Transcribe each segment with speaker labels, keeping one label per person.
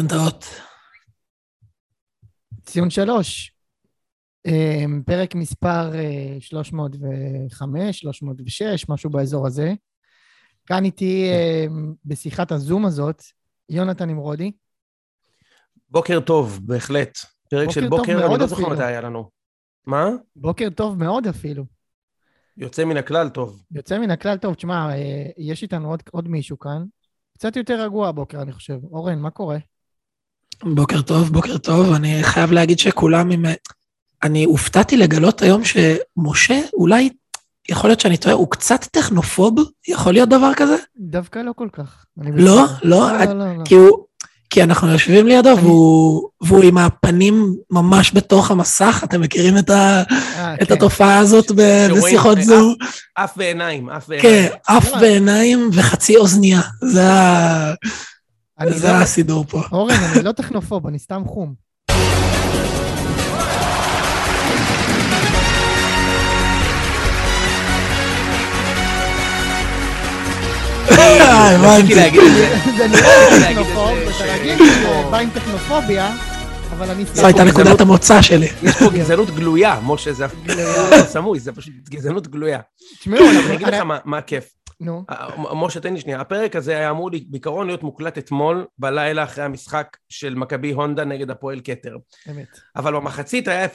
Speaker 1: להתראות.
Speaker 2: ציון שלוש. אה, פרק מספר אה, 305, 306, משהו באזור הזה. כאן איתי אה, בשיחת הזום הזאת, יונתן נמרודי.
Speaker 3: בוקר טוב, בהחלט. פרק
Speaker 2: בוקר
Speaker 3: של בוקר, אני לא זוכר. מתי היה לנו. מה?
Speaker 2: בוקר טוב מאוד אפילו.
Speaker 3: יוצא מן הכלל טוב.
Speaker 2: יוצא מן הכלל טוב. תשמע, אה, יש איתנו עוד, עוד מישהו כאן. קצת יותר רגוע הבוקר, אני חושב. אורן, מה קורה?
Speaker 1: בוקר טוב, בוקר טוב. אני חייב להגיד שכולם עם... אני הופתעתי לגלות היום שמשה, אולי, יכול להיות שאני טועה, הוא קצת טכנופוב? יכול להיות דבר כזה?
Speaker 2: דווקא לא כל כך.
Speaker 1: לא. לא,
Speaker 2: לא, לא, לא.
Speaker 1: כי הוא... כי אנחנו יושבים לידו
Speaker 2: אני-
Speaker 1: והוא, והוא עם הפנים ממש בתוך המסך, אתם מכירים את, ה,
Speaker 2: אה,
Speaker 1: את
Speaker 2: כן.
Speaker 1: התופעה הזאת ב-
Speaker 3: שרואים
Speaker 1: בשיחות זום?
Speaker 3: אף ועיניים, אף ועיניים.
Speaker 1: כן, אף. בעיניים וחצי אוזנייה. זה, ה...
Speaker 2: אני
Speaker 1: זה
Speaker 2: לא-
Speaker 1: הסידור פה.
Speaker 2: אורן, אני לא טכנופוב, אני סתם חום.
Speaker 1: אה, הבנתי.
Speaker 3: זה.
Speaker 2: נראה טכנופוב, אתה רגיל עם טכנופוביה, אבל אני
Speaker 1: זו הייתה. נקודת המוצא שלי.
Speaker 3: יש פה גזענות גלויה, משה, זה אפילו לא סמוי, זה פשוט גזענות גלויה.
Speaker 2: תשמעו,
Speaker 3: אני אגיד לך מה- מה הכיף.
Speaker 2: נו,
Speaker 3: משה, תן לי שנייה. הפרק הזה היה אמור בעיקרון להיות מוקלט אתמול, בלילה אחרי המשחק של מכבי הונדה נגד הפועל כתר.
Speaker 2: אמת.
Speaker 3: אבל במחצית היה 0-0,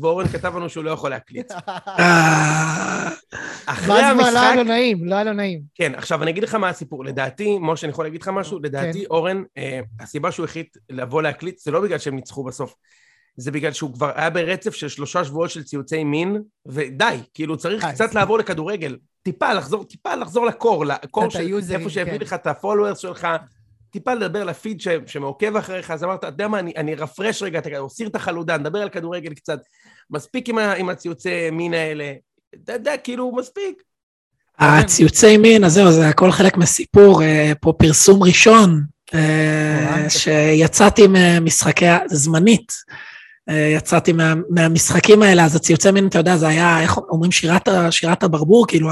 Speaker 3: ואורן כתב לנו שהוא לא יכול להקליט. אחרי
Speaker 2: ואז כבר לא היה
Speaker 3: המשחק...
Speaker 2: לו נעים, לא היה לו נעים.
Speaker 3: כן, עכשיו אני אגיד לך מה הסיפור. לדעתי, משה, אני יכול להגיד לך משהו? לדעתי,
Speaker 2: כן.
Speaker 3: אורן, אה, הסיבה שהוא החליט לבוא להקליט, זה לא בגלל שהם ניצחו בסוף. זה בגלל שהוא כבר היה ברצף של שלושה שבועות של ציוצי מין, ודי, כאילו צריך. קצת לעבור לכדורגל. טיפה לחזור, טיפה לחזור לקור, לקור של איפה שהביא
Speaker 2: כן.
Speaker 3: לך את הפולוורס שלך, טיפה לדבר לפיד ש, שמעוקב אחריך, אז אמרת, אתה יודע מה, אני, אני רפרש רגע, אתה אוסיר את החלודה, נדבר על כדורגל קצת, מספיק עם, ה, עם הציוצי מין האלה, אתה יודע, כאילו, מספיק.
Speaker 1: הציוצי מין, אז זהו, זה הכל חלק מסיפור. אה, פה פרסום ראשון, אה. שיצאתי ממשחקי, זמנית. אה, יצאתי מה, מהמשחקים האלה, אז הציוצי מין, אתה יודע, זה היה, איך אומרים, שירת, שירת הברבור, כאילו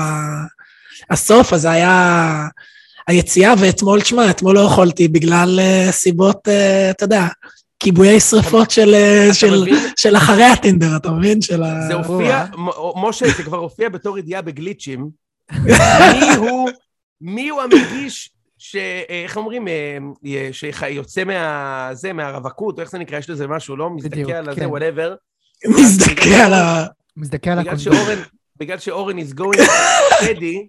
Speaker 1: הסוף, אז זה היה היציאה, ואתמול, תשמע, אתמול לא יכולתי בגלל אה, סיבות, אה, אתה יודע, כיבויי שרפות של, של? של אחרי הטינדר, אתה מבין? של ה...
Speaker 3: זה הופיע, משה, זה כבר הופיע בתור ידיעה בגליצ'ים. מי הוא, מי הוא המגיש ש... איך אומרים? אה, שיוצא מה... זה, מהרווקות, או איך זה נקרא? יש לזה משהו, לא? מזדכה על הזה,
Speaker 2: כן.
Speaker 3: Whatever.
Speaker 1: מזדכה על ה...
Speaker 2: מזדכה על
Speaker 3: בגלל
Speaker 2: הקונדום.
Speaker 3: בגלל שאורן is going steady,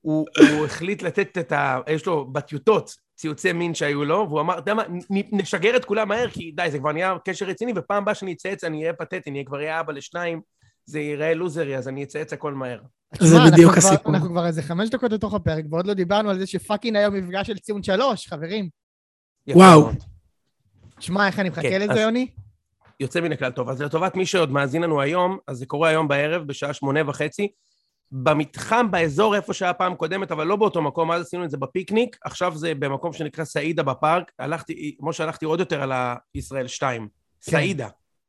Speaker 3: הוא, החליט לתת את ה... יש לו בטיוטות ציוצי מין שהיו לו, והוא אמר, אתה יודע מה, נשגר את כולם מהר, כי די, זה כבר נהיה קשר רציני, ופעם הבאה שאני אצייץ אני אהיה פתטי, אני כבר אהיה אבא לשניים, זה ייראה לוזרי, אז אני אצייץ הכל מהר.
Speaker 1: זה בדיוק הסיפור.
Speaker 2: אנחנו כבר איזה חמש דקות לתוך הפרק, ועוד לא דיברנו על זה שפאקינג היום מפגש של ציון שלוש, חברים.
Speaker 1: וואו.
Speaker 2: תשמע, איך אני מחכה
Speaker 3: כן,
Speaker 2: לזה,
Speaker 3: אז-
Speaker 2: יוני?
Speaker 3: יוצא מן הכלל טוב. אז לטובת מי שעוד מאזין לנו היום, אז זה קורה היום בערב, בשעה שמונה וחצי, במתחם, באזור איפה שהיה פעם קודמת, אבל לא באותו מקום, אז עשינו את זה בפיקניק, עכשיו זה במקום שנקרא סעידה בפארק, הלכתי, כמו שהלכתי עוד יותר על הישראל 2,
Speaker 2: כן.
Speaker 3: סעידה,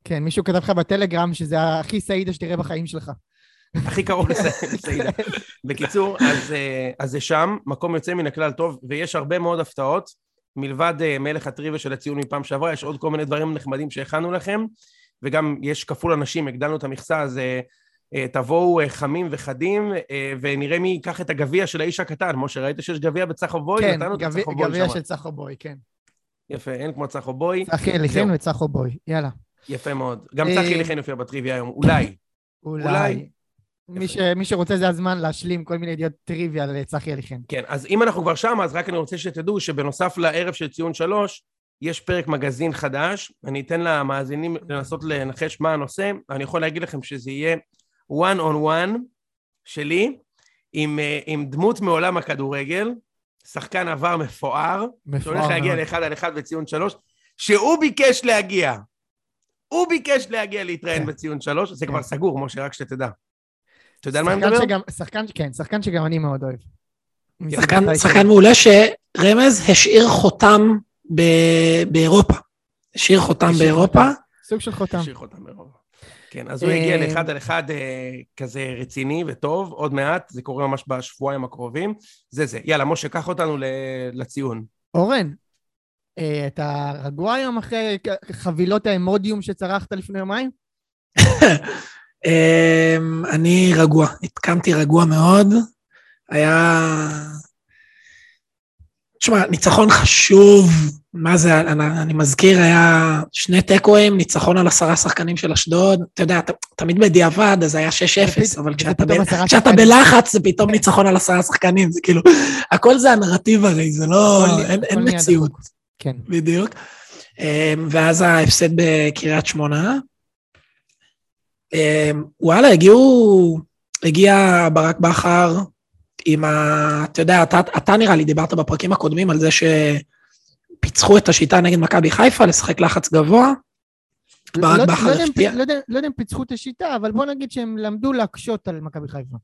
Speaker 2: כן, מישהו כתב לך בטלגרם שזה הכי סעידה שתראה בחיים שלך.
Speaker 3: הכי קרוב לס- לסעידה. בקיצור, אז, אה, אז זה שם, מקום יוצא מן הכלל טוב, ויש הרבה מאוד הפתעות, מלבד אה, מלך הטריוויה של הציון מפעם שעברה, יש עוד כל מיני דברים נחמדים שהכנו לכם, וגם יש כפול אנשים, הגדלנו את המכסה, אז אה, תבואו חמים וחדים, אה, ונראה מי ייקח את הגביע של האיש הקטן. משה, ראית שיש גביע בצחו בוי?
Speaker 2: כן,
Speaker 3: נתנו את
Speaker 2: גביע-. של צחו בוי, כן.
Speaker 3: יפה, אין כמו צחו בוי.
Speaker 2: צחי אליכן וצחו בוי, יאללה.
Speaker 3: יפה מאוד. גם
Speaker 2: אה,
Speaker 3: צחי אליכן יופיע בטריוויה היום, אולי.
Speaker 2: אולי. מי ש- מי שרוצה זה הזמן להשלים כל מיני ידיעות טריוויה לצחי אליכן.
Speaker 3: כן, אז אם אנחנו כבר שם, אז רק אני רוצה שתדעו שבנוסף לערב של ציון שלוש, יש פרק מגזין חדש. אני אתן למאזינים לנסות לנחש מה הנושא. אני יכול להגיד לכם שזה יהיה one on one שלי, עם, אה, עם דמות מעולם הכדורגל, שחקן עבר מפואר, שהולך
Speaker 2: מפואר
Speaker 3: להגיע
Speaker 2: מאוד.
Speaker 3: לאחד על אחד בציון שלוש, שהוא ביקש להגיע. הוא ביקש להגיע להתראיין
Speaker 2: כן.
Speaker 3: בציון שלוש, זה
Speaker 2: כן.
Speaker 3: כבר סגור, משה, רק שתדע. אתה יודע על מה אני מדבר?
Speaker 2: שחקן, כן, שחקן שגם אני מאוד אוהב.
Speaker 1: שחקן,
Speaker 2: מסיבות
Speaker 1: שחקן מעולה שרמז השאיר חותם ב- באירופה. השאיר חותם
Speaker 3: השאיר
Speaker 1: באירופה.
Speaker 2: סוג של חותם.
Speaker 3: תמשיך אותם ברוב. כן, אז הוא
Speaker 2: אה,
Speaker 3: יגיע לאחד על אחד אה, כזה רציני וטוב, עוד מעט, זה קורה ממש בשבועיים הקרובים. זה זה. יאללה, משה, קח אותנו לציון.
Speaker 2: אורן, אה, אתה רגוע היום אחרי חבילות האמודיום שצרכת לפני יומיים?
Speaker 1: אמ, אני רגוע, התקמתי רגוע מאוד. היה... תשמע, ניצחון חשוב, מה זה, אני, אני מזכיר, היה שני תיקואים, ניצחון על עשרה שחקנים של אשדוד. אתה יודע, ת, תמיד בדיעבד, אז היה 6-0,
Speaker 2: ופת-
Speaker 1: אבל כשאתה, ב, כשאתה. בלחץ זה פתאום ניצחון על עשרה שחקנים, זה כאילו, הכל זה הנרטיב הרי, זה לא, אין, אין מציאות.
Speaker 2: כן.
Speaker 1: בדיוק. אמ, ואז ההפסד בקריית שמונה. אמ, וואלה, הגיעו, הגיע ברק בכר עם ה... אתה יודע, אתה, אתה נראה לי דיברת בפרקים הקודמים על זה שפיצחו את השיטה נגד מכבי חיפה, לשחק לחץ גבוה. ברק
Speaker 2: לא-
Speaker 1: בכר
Speaker 2: לא אם-
Speaker 1: הפתיע.
Speaker 2: לא לא יודע אם פיצחו את השיטה, אבל בוא נגיד שהם למדו להקשות על מכבי חיפה.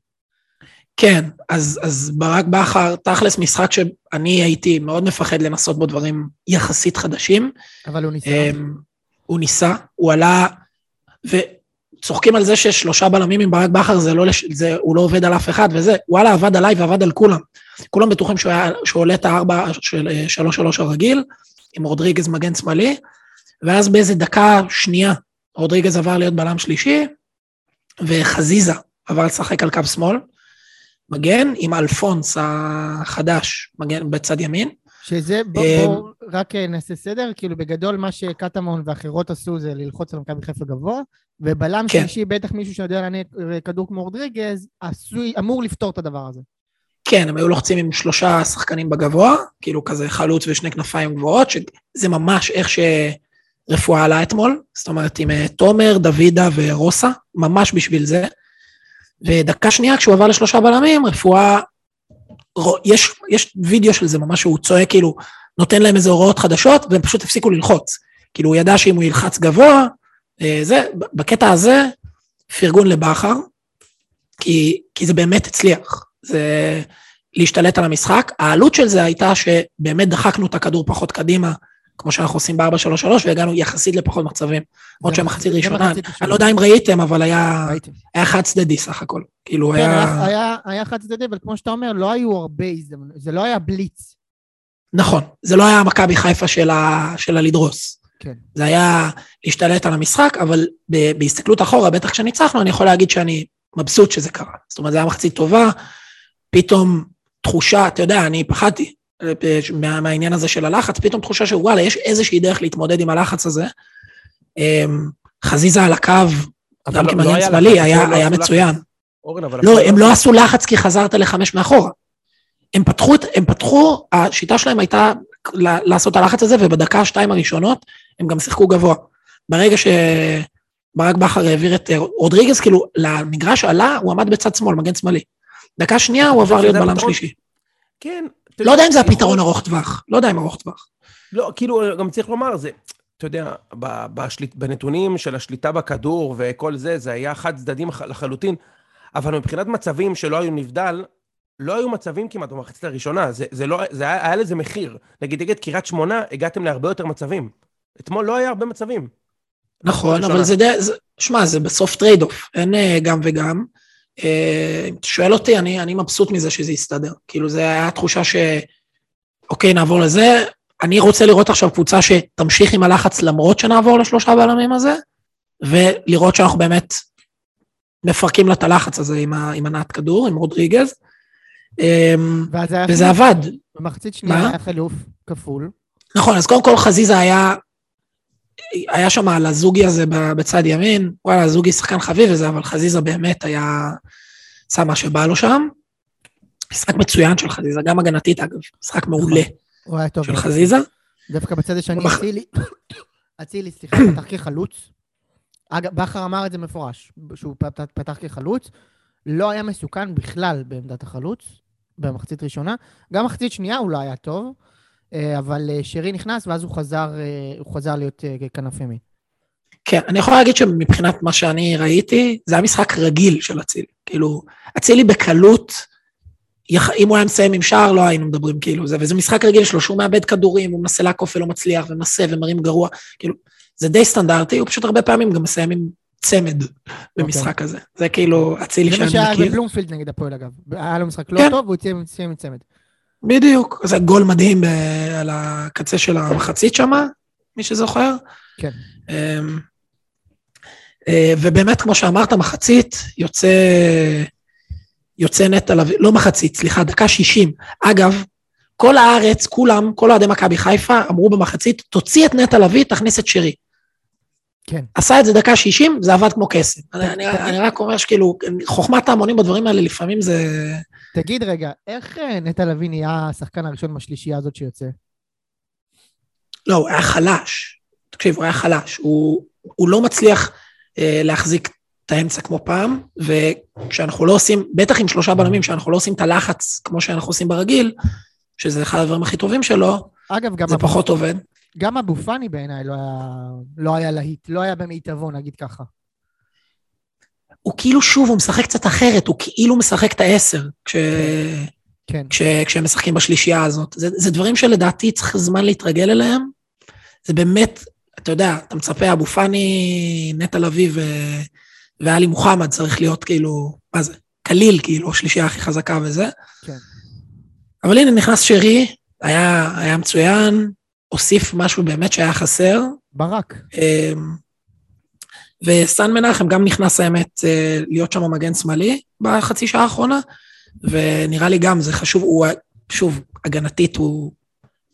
Speaker 1: כן, אז, אז ברק בכר, תכלס משחק שאני הייתי מאוד מפחד לנסות בו דברים יחסית חדשים.
Speaker 2: אבל הוא ניסה.
Speaker 1: אמ, הוא ניסה, הוא עלה, וצוחקים על זה ששלושה בלמים עם ברק בכר, זה לא, זה, הוא לא עובד על אף אחד וזה, וואלה, עבד עליי ועבד על כולם. כולם בטוחים שהוא, היה, שהוא עולה את הארבע של אה, שלוש שלוש הרגיל, עם רודריגז מגן שמאלי, ואז באיזה דקה שנייה, רודריגז עבר להיות בלם שלישי, וחזיזה עבר לשחק על קו שמאל, מגן, עם אלפונס החדש, מגן בצד ימין.
Speaker 2: שזה, בוא,
Speaker 1: אמ,
Speaker 2: בוא רק אה, נעשה סדר, כאילו בגדול מה שקטמון ואחרות עשו זה ללחוץ על מכבי חיפה גבוה, ובלם
Speaker 1: כן.
Speaker 2: שלישי, בטח מישהו שיודע לענות כדור כמו רודריגז, אמור לפתור את הדבר הזה.
Speaker 1: כן, הם היו לוחצים עם שלושה שחקנים בגבוה, כאילו כזה חלוץ ושני כנפיים גבוהות, שזה ממש איך שרפואה עלה אתמול, זאת אומרת עם אה, תומר, דוידה ורוסה, ממש בשביל זה. ודקה שנייה כשהוא עבר לשלושה בלמים, רפואה, יש, יש וידאו של זה ממש, שהוא צועק כאילו, נותן להם איזה הוראות חדשות, והם פשוט הפסיקו ללחוץ. כאילו הוא ידע שאם הוא ילחץ גבוה, אה, זה, בקטע הזה, פרגון לבכר, כי, כי זה באמת הצליח. זה להשתלט על המשחק. העלות של זה הייתה שבאמת דחקנו את הכדור פחות קדימה, כמו שאנחנו עושים ב-4-3-3, והגענו יחסית לפחות מצבים. למרות שהמחצית ראשונה, אני לא יודע אם ראיתם, אבל היה, חד צדדי סך הכל. כאילו
Speaker 2: כן,
Speaker 1: היה...
Speaker 2: היה- היה- היה חד צדדי, אבל כמו שאתה אומר, לא היו הרבה הזדמנויות, זה לא היה בליץ.
Speaker 1: נכון, זה לא היה מכבי חיפה של, ה... של הלדרוס.
Speaker 2: כן.
Speaker 1: זה היה להשתלט על המשחק, אבל ב... בהסתכלות אחורה, בטח כשניצחנו, אני יכול להגיד שאני מבסוט שזה קרה. זאת אומרת, זו הייתה מחצית טובה, פתאום תחושה, אתה יודע, אני פחדתי מה... מהעניין הזה של הלחץ, פתאום תחושה שוואלה, יש איזושהי דרך להתמודד עם הלחץ הזה. אמ, חזיזה על הקו, גם
Speaker 3: לא- לא
Speaker 1: כמגן
Speaker 3: היה
Speaker 1: שמאלי, היה,
Speaker 3: לא
Speaker 1: מצוין. לא, הם לא עשו לחץ כי חזרת לחמש מאחורה. הם פתחו, הם פתחו, השיטה שלהם הייתה לעשות את הלחץ הזה, ובדקה השתיים הראשונות הם גם שיחקו גבוה. ברגע שברק בכר העביר את אה, רודריגז, כאילו, למגרש עלה, הוא עמד בצד שמאל, מגן שמאלי. דקה שנייה הוא עבר להיות בלם? שלישי.
Speaker 3: כן.
Speaker 1: לא יודע אם זה הפתרון ארוך טווח, לא יודע אם ארוך טווח.
Speaker 3: לא, כאילו, גם צריך לומר, זה, אתה יודע, בשליט, בנתונים של השליטה בכדור וכל זה, זה היה חד צדדים לח- לחלוטין, אבל מבחינת מצבים שלא היו נבדל, לא היו מצבים כמעט במחצית הראשונה, זה, זה לא, זה היה, היה לזה מחיר. נגיד, נגד קריית שמונה, הגעתם להרבה יותר מצבים. אתמול לא היה הרבה מצבים.
Speaker 1: נכון. אבל זה די, שמע, זה בסוף trade-off, אין אה, גם וגם. אה, שואל אותי, אני, אני מבסוט מזה שזה יסתדר. כאילו, זה היה תחושה ש... אוקיי, נעבור לזה. אני רוצה לראות עכשיו קבוצה שתמשיך עם הלחץ למרות שנעבור לשלושה בלמים הזה, ולראות שאנחנו באמת מפרקים לה את הלחץ הזה עם, ה, עם הנעת כדור, עם רודריגז.
Speaker 2: היה
Speaker 1: וזה
Speaker 2: חילוף.
Speaker 1: עבד.
Speaker 2: במחצית שנייה? היה חילוף כפול.
Speaker 1: נכון, אז קודם כל חזיזה היה, היה שם על הזוגי הזה בצד ימין, וואלה, הזוגי שחקן חביב וזה, אבל חזיזה באמת היה, עשה מה שבא לו שם. משחק מצוין של חזיזה, גם הגנתית אגב, משחק מעולה
Speaker 2: הוא היה טוב.
Speaker 1: של. חזיזה.
Speaker 2: דווקא בצד השני, אצילי, אצילי, סליחה, פתח כחלוץ. אגב, בכר אמר את זה מפורש, שהוא פתח, כחלוץ. לא היה מסוכן בכלל בעמדת החלוץ, במחצית ראשונה. גם מחצית שנייה הוא לא היה טוב, אבל אה, שרי נכנס ואז הוא חזר, אה, הוא חזר להיות אה, כנף ימין.
Speaker 1: כן, אני יכול להגיד שמבחינת מה שאני ראיתי, זה היה משחק רגיל של אצילי. כאילו, אצילי בקלות, אם הוא היה מסיים עם שער, לא היינו מדברים כאילו זה, וזה משחק רגיל שלו, שהוא מאבד כדורים, הוא מנסה לעקוף ולא מצליח, ומנסה ומרים גרוע, כאילו, זה די סטנדרטי, הוא פשוט הרבה פעמים גם מסיים עם צמד במשחק הזה. זה כאילו אצילי
Speaker 2: אוקיי. זה מה
Speaker 1: שאני
Speaker 2: שהיה
Speaker 1: מכיר.
Speaker 2: בבלומפילד נגד הפועל אגב. היה לו משחק לא
Speaker 1: כן.
Speaker 2: טוב והוא סיים עם צמד.
Speaker 1: בדיוק. זה גול מדהים ב- על הקצה של המחצית שמה, מי שזוכר.
Speaker 2: כן.
Speaker 1: אמ, אה, ובאמת, כמו שאמרת, מחצית יוצא, יוצא נטע לביא, לא מחצית, סליחה, דקה 60. אגב, כל הארץ, כולם, כל אוהדי מכבי חיפה, אמרו במחצית, תוציא את נטע לביא, תכניס את שרי.
Speaker 2: כן.
Speaker 1: עשה את זה דקה 60, זה עבד כמו קסם. אני, אני, אני רק אומר שכאילו, חוכמת ההמונים בדברים האלה לפעמים זה...
Speaker 2: תגיד רגע, איך אה, נטע לביא נהיה השחקן הראשון בשלישייה הזאת שיוצא?
Speaker 1: לא, הוא היה חלש. תקשיב, הוא היה חלש. הוא, הוא לא מצליח אה, להחזיק את האמצע כמו פעם, וכשאנחנו לא עושים, בטח עם שלושה בלמים, כשאנחנו לא עושים את הלחץ כמו שאנחנו עושים ברגיל, שזה אחד הדברים הכי טובים שלו,
Speaker 2: אגב, גם
Speaker 1: זה
Speaker 2: אבו-
Speaker 1: פחות עובד.
Speaker 2: גם אבו פאני בעיניי לא היה, לא היה להיט, לא היה במיטבו, נגיד ככה.
Speaker 1: הוא כאילו, שוב, הוא משחק קצת אחרת, הוא כאילו משחק את העשר, כש...
Speaker 2: כן.
Speaker 1: כש... כשהם משחקים בשלישייה הזאת. זה, זה דברים שלדעתי צריך זמן להתרגל אליהם. זה באמת, אתה יודע, אתה מצפה, אבו פאני, נטע לביא ו... ואלי מוחמד צריך להיות כאילו, מה זה, קליל, כאילו, השלישייה הכי חזקה וזה.
Speaker 2: כן.
Speaker 1: אבל הנה, נכנס שרי, היה, היה מצוין, הוסיף משהו באמת שהיה חסר.
Speaker 2: ברק.
Speaker 1: וסן מנחם גם נכנס האמת אה, להיות שם מגן שמאלי בחצי שעה האחרונה, ונראה לי גם זה חשוב, הוא שוב, הגנתית הוא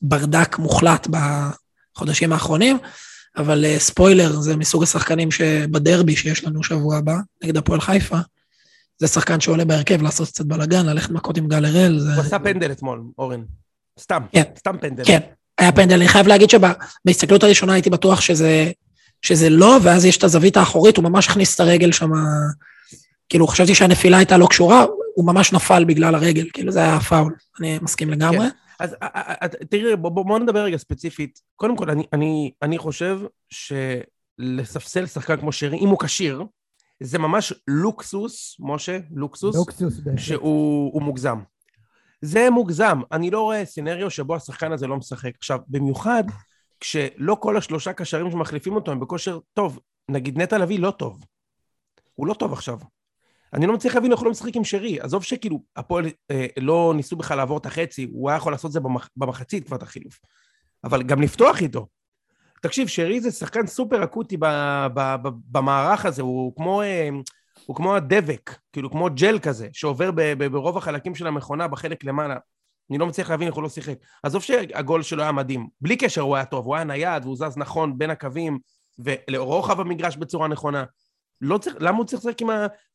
Speaker 1: ברדק מוחלט בחודשים האחרונים, אבל אה, ספוילר, זה מסוג השחקנים שבדרבי שיש לנו שבוע הבא, נגד הפועל חיפה, זה שחקן שעולה בהרכב לעשות קצת בלאגן, ללכת מכות עם גל הראל, זה...
Speaker 3: הוא עשה פנדל אתמול, אורן. סתם,
Speaker 1: כן.
Speaker 3: סתם פנדל.
Speaker 1: כן, היה פנדל. אני חייב להגיד שבהסתכלות הראשונה הייתי בטוח שזה, שזה לא, ואז יש את הזווית האחורית, הוא ממש הכניס את הרגל שם, כאילו, חשבתי שהנפילה הייתה לא קשורה, הוא ממש נפל בגלל הרגל, כאילו, זה היה פאול, אני מסכים לגמרי.
Speaker 3: כן. אז אה, אה, אה, תראי, בוא, בוא, בוא נדבר רגע ספציפית. קודם כל, אני, אני, אני חושב שלספסל שחקן כמו שרי, אם הוא כשיר, זה ממש לוקסוס, משה, לוקסוס,
Speaker 2: לוקסוס.
Speaker 3: שהוא הוא מוגזם. זה מוגזם. אני לא רואה סצנריו שבו השחקן הזה לא משחק. עכשיו, במיוחד כשלא כל השלושה קשרים שמחליפים אותו הם בכושר טוב. נגיד נטע לביא לא טוב. הוא לא טוב עכשיו. אני לא מצליח להבין איך הוא לא משחק עם שרי. עזוב שכאילו, הפועל אה, לא ניסו בכלל לעבור את החצי, הוא היה יכול לעשות את זה במח, במחצית כבר את החילוף. אבל גם לפתוח איתו. תקשיב, שרי זה שחקן סופר אקוטי ב, ב, ב, במערך הזה, הוא כמו, אה, הוא כמו הדבק, כאילו כמו ג'ל כזה, שעובר ב, ב, ברוב החלקים של המכונה בחלק למעלה. אני לא מצליח להבין איך הוא לא שיחק. עזוב שהגול שלו היה מדהים, בלי קשר הוא היה טוב, הוא היה נייד והוא זז נכון בין הקווים ולרוחב המגרש בצורה נכונה. לא צריך, למה הוא צריך לשחק עם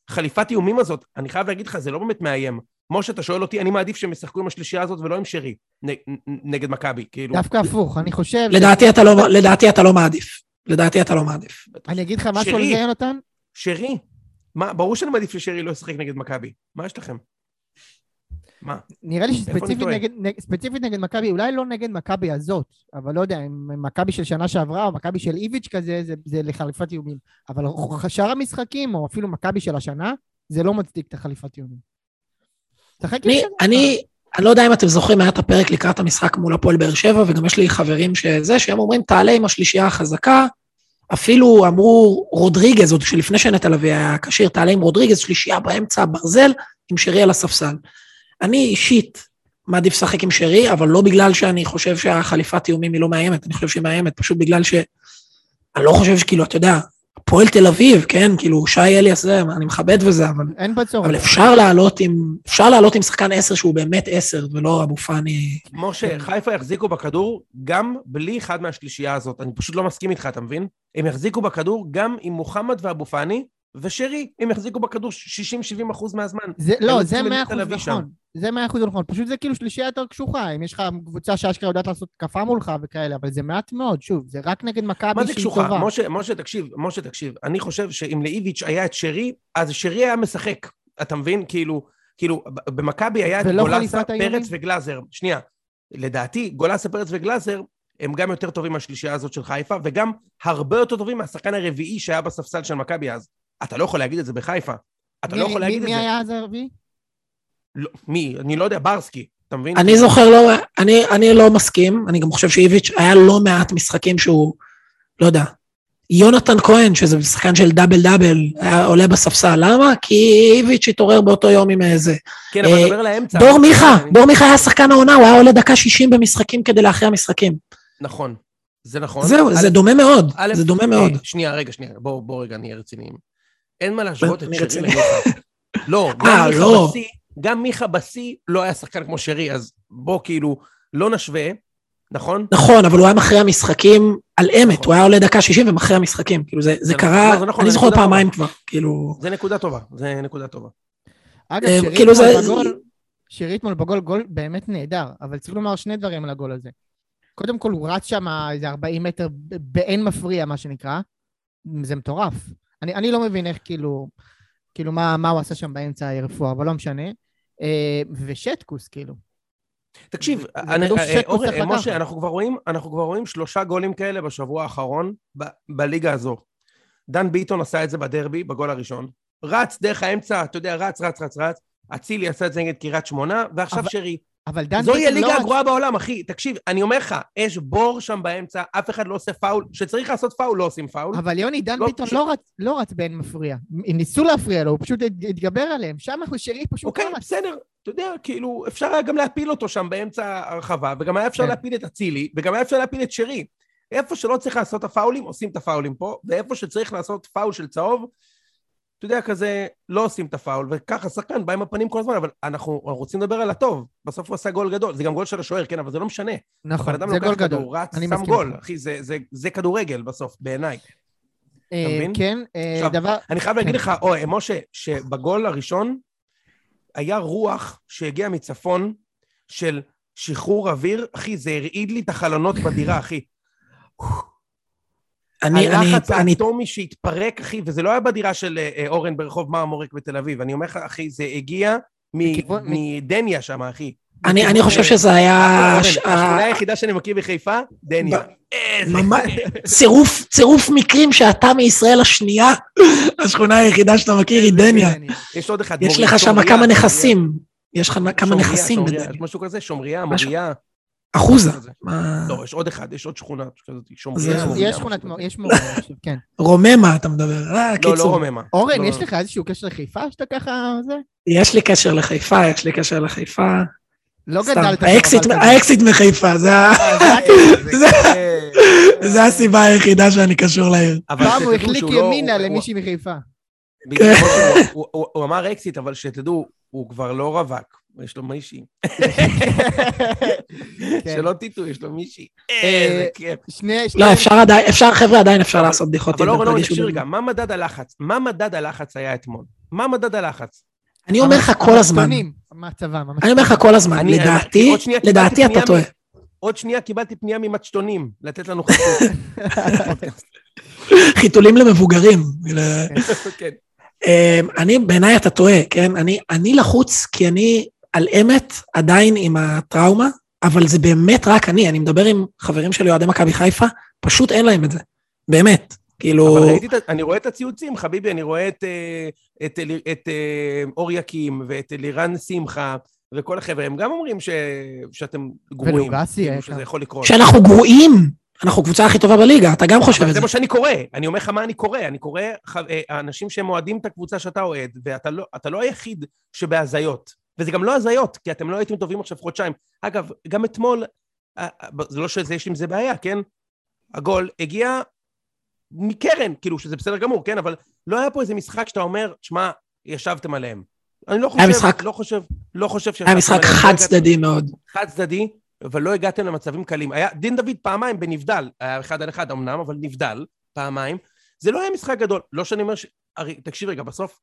Speaker 3: החליפת איומים הזאת? אני חייב להגיד לך, זה לא באמת מאיים. משה, אתה שואל אותי, אני מעדיף שהם ישחקו עם השלישייה הזאת ולא עם שרי, נ, נגד מכבי, כאילו.
Speaker 2: דווקא הפוך, אני חושב...
Speaker 1: לדעתי אתה לא, לדעתי אתה לא מעדיף. לדעתי אתה לא מעדיף.
Speaker 2: אני אגיד לך משהו על. זה, יונתן?
Speaker 3: שרי, מה, ברור שאני מעדיף ששרי לא ישחק נגד מכבי. מה יש לכם? מה?
Speaker 2: נראה לי שספציפית? נגד, נג, ספציפית נגד מכבי, אולי לא נגד מכבי הזאת, אבל לא יודע, אם מכבי של שנה שעברה או מכבי של איביץ' כזה, זה, זה לחליפת איומים. אבל שאר המשחקים, או אפילו מכבי של השנה, זה לא מצדיק את החליפת איומים. תשחק
Speaker 1: אני. אני, אני לא יודע אם אתם זוכרים, היה את הפרק לקראת המשחק מול הפועל באר שבע, וגם יש לי חברים שזה, שהם אומרים, תעלה עם השלישייה החזקה. אפילו אמרו רודריגז, עוד שלפני שנטע לביא היה כשיר, תעלה עם רודריגז, שלישייה באמצע, ברזל, עם שרי על הספסל. אני אישית מעדיף לשחק עם שרי, אבל לא בגלל שאני חושב שהחליפת איומים היא לא מאיימת, אני חושב שהיא מאיימת, פשוט בגלל ש... אני לא חושב שכאילו, אתה יודע, הפועל תל אביב, כן, כאילו, שי אליאס זה, אני מכבד וזה, אבל
Speaker 2: אין בצורך.
Speaker 1: אבל אפשר לעלות עם, אפשר לעלות עם שחקן עשר שהוא באמת עשר, ולא אבו פאני.
Speaker 3: משה, חיפה יחזיקו בכדור גם בלי אחד מהשלישייה הזאת. אני פשוט לא מסכים איתך, אתה מבין? הם יחזיקו בכדור גם עם מוחמד ואבו פאני, ושרי, הם יחזיקו בכדור 60-70 אחוז מהזמן.
Speaker 2: זה, לא, זה
Speaker 3: צריכים
Speaker 2: מאה
Speaker 3: לנטע
Speaker 2: אחוז
Speaker 3: לביא שם.
Speaker 2: נכון. זה מאה אחוז נכון. פשוט זה כאילו שלישייה יותר קשוחה. אם יש לך קבוצה שאשכרה יודעת לעשות התקפה מולך וכאלה, אבל זה מעט מאוד, שוב, זה רק נגד מכבי
Speaker 3: מה זה
Speaker 2: שהיא
Speaker 3: קשוחה?
Speaker 2: טובה.
Speaker 3: משה, משה, תקשיב, משה, תקשיב. אני חושב שאם לאיביץ' היה את שרי, אז שרי היה משחק. אתה מבין? כאילו, כאילו, במכבי היה את גולסה? פרץ וגלאזר. שנייה. לדעתי, גולסה, פרץ וגלאזר הם גם יותר טובים מהשלישייה הזאת של חיפה, וגם הרבה יותר טובים מהשחקן הרביעי שהיה בספסל של מכבי אז. אתה לא יכול להגיד את זה בחיפה. אתה
Speaker 2: מי-
Speaker 3: לא יכול
Speaker 2: מי-
Speaker 3: להגיד את
Speaker 2: מי
Speaker 3: זה.
Speaker 2: היה אז הרביעי?
Speaker 3: לא, מי? אני לא יודע, ברסקי. אתה מבין?
Speaker 1: אני זוכר, לא, אני, אני לא מסכים, אני גם חושב שאיביץ' היה לא מעט משחקים שהוא, לא יודע, יונתן כהן, שזה שחקן של דאבל דאבל, היה עולה בספסל. למה? כי איביץ' התעורר באותו יום עם איזה...
Speaker 3: כן, אבל
Speaker 1: אה,
Speaker 3: נדבר על האמצע.
Speaker 1: דור מיכה, דור מיכה היה שחקן העונה, הוא היה עולה דקה 60 במשחקים כדי להכריע משחקים.
Speaker 3: נכון, זה נכון.
Speaker 1: זהו, זה דומה מאוד, זה דומה
Speaker 3: אה,
Speaker 1: מאוד.
Speaker 3: שנייה, רגע, שנייה, בואו בוא רגע נהיה רציניים. אין מה להשוות את שרי. למיכה. לא,
Speaker 1: אה,
Speaker 3: גם מיכה
Speaker 1: לא.
Speaker 3: בשיא, גם מיכה בשיא לא היה שחקן כמו שרי, אז בוא כאילו, לא נשווה, נכון?
Speaker 1: נכון, אבל הוא היה מכריע משחקים על אמת,
Speaker 3: נכון.
Speaker 1: הוא היה עולה דקה 60 ומכריע משחקים. כאילו, זה זה
Speaker 3: זה
Speaker 1: קרה,
Speaker 3: נכון, זה נכון,
Speaker 1: אני זוכר פעמיים כבר, כאילו...
Speaker 3: זה נקודה טובה, זה נקודה טובה.
Speaker 2: אגב,
Speaker 1: אה,
Speaker 2: שרי
Speaker 1: כאילו
Speaker 2: אתמול
Speaker 1: זה-
Speaker 2: בגול, שרי אתמול בגול, גול באמת נהדר, אבל צריך לומר שני דברים על הגול הזה. קודם כל, הוא רץ שם איזה 40 מטר באין מפריע, מה שנקרא. זה מטורף. אני, אני לא מבין איך, כאילו, כאילו, מה, מה הוא עשה שם באמצע הרפואה, אבל לא משנה. אה, ושטקוס, כאילו.
Speaker 3: תקשיב, אני-
Speaker 2: כדור
Speaker 3: אה, אה, משה,
Speaker 2: לקחת.
Speaker 3: אנחנו כבר רואים, אנחנו כבר רואים שלושה גולים כאלה בשבוע האחרון ב- בליגה הזו. דן ביטון עשה את זה בדרבי, בגול הראשון. רץ דרך האמצע, אתה יודע, רץ, רץ, רץ, רץ. אצילי עשה את זה נגד קריית שמונה, ועכשיו
Speaker 2: אבל-
Speaker 3: שרי.
Speaker 2: אבל דן
Speaker 3: זוהי
Speaker 2: ביטון לא
Speaker 3: הליגה
Speaker 2: רץ-
Speaker 3: הגרועה בעולם, אחי. תקשיב, אני אומר לך, יש בור שם באמצע, אף אחד לא עושה פאול. כשצריך לעשות פאול, לא עושים פאול.
Speaker 2: אבל יוני, דן
Speaker 3: לא,
Speaker 2: ביטון לא רץ, לא רץ באין מפריע. הם ניסו להפריע לו, הוא פשוט הת- התגבר עליהם. שם שרי פשוט
Speaker 3: אוקיי. בסדר. אתה יודע, כאילו, אפשר היה גם להפיל אותו שם באמצע הרחבה, וגם היה אפשר
Speaker 2: כן.
Speaker 3: להפיל את אצילי, וגם היה אפשר להפיל את שרי. איפה שלא צריך לעשות את הפאולים, עושים את הפאולים פה, ואיפה שצריך לעשות פאול של צהוב, אתה יודע, כזה, לא עושים את הפאול, וככה שחקן בא עם הפנים כל הזמן, אבל אנחנו אנחנו רוצים לדבר על הטוב. בסוף הוא עשה גול גדול, זה גם גול של השוער, כן, אבל זה לא משנה.
Speaker 2: נכון,
Speaker 3: הבן אדם
Speaker 2: זה
Speaker 3: לוקח
Speaker 2: גול גדול.
Speaker 3: כדור, רץ, שם גול. אחי, זה- זה- זה כדורגל בסוף, בעיניי.
Speaker 2: אה,
Speaker 3: מבין?
Speaker 2: כן, אה,
Speaker 3: עכשיו,
Speaker 2: דבר...
Speaker 3: אני חייב להגיד
Speaker 2: כן.
Speaker 3: לך, אוי, משה, שבגול הראשון היה רוח שהגיעה מצפון של שחרור אוויר, אחי, זה הרעיד לי את החלונות בדירה, אחי.
Speaker 1: אני, אני,
Speaker 3: הלחץ
Speaker 1: אני,
Speaker 3: האטומי שהתפרק, אחי, וזה לא היה בדירה של אה, אה, אורן ברחוב מרמורק בתל אביב. אני אומר לך, אחי, זה הגיע מדניה שם, אחי.
Speaker 1: אני, אני חושב שזה היה... ש-
Speaker 3: השכונה היחידה שאני מכיר בחיפה, דניה.
Speaker 1: צירוף, צירוף מקרים שאתה מישראל השנייה, השכונה היחידה שאתה מכיר היא דניה.
Speaker 3: יש עוד אחד.
Speaker 1: יש לך שם כמה. נכסים. יש לך כמה נכסים בדניה.
Speaker 3: משהו כזה? שומריה. מוריה.
Speaker 1: אחוזה.
Speaker 3: לא, יש עוד אחד, יש עוד שכונה כזאת.
Speaker 2: יש- שכונת... יש מורה, כן.
Speaker 1: רוממה אתה מדבר. אה,
Speaker 3: לא, לא
Speaker 1: קיצור.
Speaker 3: רוממה.
Speaker 2: אורן,
Speaker 3: לא,
Speaker 2: יש
Speaker 3: לא.
Speaker 2: לך איזשהו קשר לחיפה שאתה ככה... זה?
Speaker 1: יש לי קשר לחיפה, יש לי קשר לחיפה.
Speaker 2: לא גדלת...
Speaker 1: האקסיט- מחיפה, זה ה- זה- הסיבה היחידה שאני קשור לעיר.
Speaker 2: פעם הוא החליק
Speaker 3: לא-
Speaker 2: ימינה
Speaker 3: הוא-
Speaker 2: למישהי מחיפה.
Speaker 3: הוא- הוא אמר אקסיט, אבל שתדעו, הוא כבר לא רווק, יש לו מישהי.
Speaker 2: כן.
Speaker 3: שלא תטעו, יש לו מישהי.
Speaker 2: אה,
Speaker 3: איזה כיף.
Speaker 2: שני... שני-
Speaker 1: לא, אפשר עדיין, אפשר, חבר'ה, עדיין אפשר לעשות בדיחות.
Speaker 3: אבל אורן, אורן,
Speaker 1: תרגישו
Speaker 3: תקשיב. רגע, מה מדד הלחץ? מה מדד הלחץ היה אתמול? מה מדד הלחץ?
Speaker 1: אני אומר לך כל הזמן,
Speaker 2: ממש.
Speaker 1: אני אומר לך כל הזמן, לדעתי, לדעתי אתה טועה.
Speaker 3: עוד שנייה קיבלתי פנייה ממצ'טונים, לתת לנו חסות.
Speaker 1: חיתולים למבוגרים.
Speaker 3: כן.
Speaker 1: אמ, אני, בעיניי אתה טועה, כן? אני, אני לחוץ כי אני על אמת עדיין עם הטראומה, אבל זה באמת רק אני, אני מדבר עם חברים שלי, אוהדי מכבי חיפה, פשוט אין להם את זה. באמת. כאילו...
Speaker 3: אבל ראיתי, את ה- אני רואה את הציוצים, חביבי, אני רואה את, אה, את, אלי- את אה, אור יקים ואת לירן שמחה, וכל החבר'ה, הם גם אומרים ש, שאתם גרועים.
Speaker 2: ולוגסי
Speaker 3: כאילו
Speaker 2: היקר.
Speaker 3: שזה יכול לקרות.
Speaker 1: שאנחנו גרועים, אנחנו הקבוצה הכי טובה בליגה, אתה גם חושב את
Speaker 3: זה
Speaker 1: זה.
Speaker 3: מה שאני קורא, אני אומר לך מה אני קורא, אני קורא אה, האנשים שהם אוהדים את הקבוצה שאתה אוהד, ואתה לא, אתה לא היחיד שבהזיות. וזה גם לא הזיות, כי אתם לא הייתם טובים עכשיו חודשיים. אגב, גם אתמול, אה, אה, זה לא שיש עם זה בעיה, כן? הגול הגיע מקרן, כאילו, שזה בסדר גמור, כן? אבל לא היה פה איזה משחק שאתה אומר, שמע, ישבתם עליהם. אני לא חושב,
Speaker 1: משחק-
Speaker 3: לא חושב, לא חושב שישבתם
Speaker 1: היה משחק.
Speaker 3: לא
Speaker 1: חד צדדי מאוד.
Speaker 3: חד צדדי, אבל לא הגעתם למצבים קלים. היה דין דוד פעמיים בנבדל, היה אחד על אחד אמנם, אבל נבדל פעמיים. זה לא היה משחק גדול. לא שאני אומר ש... הרי, תקשיב רגע, בסוף...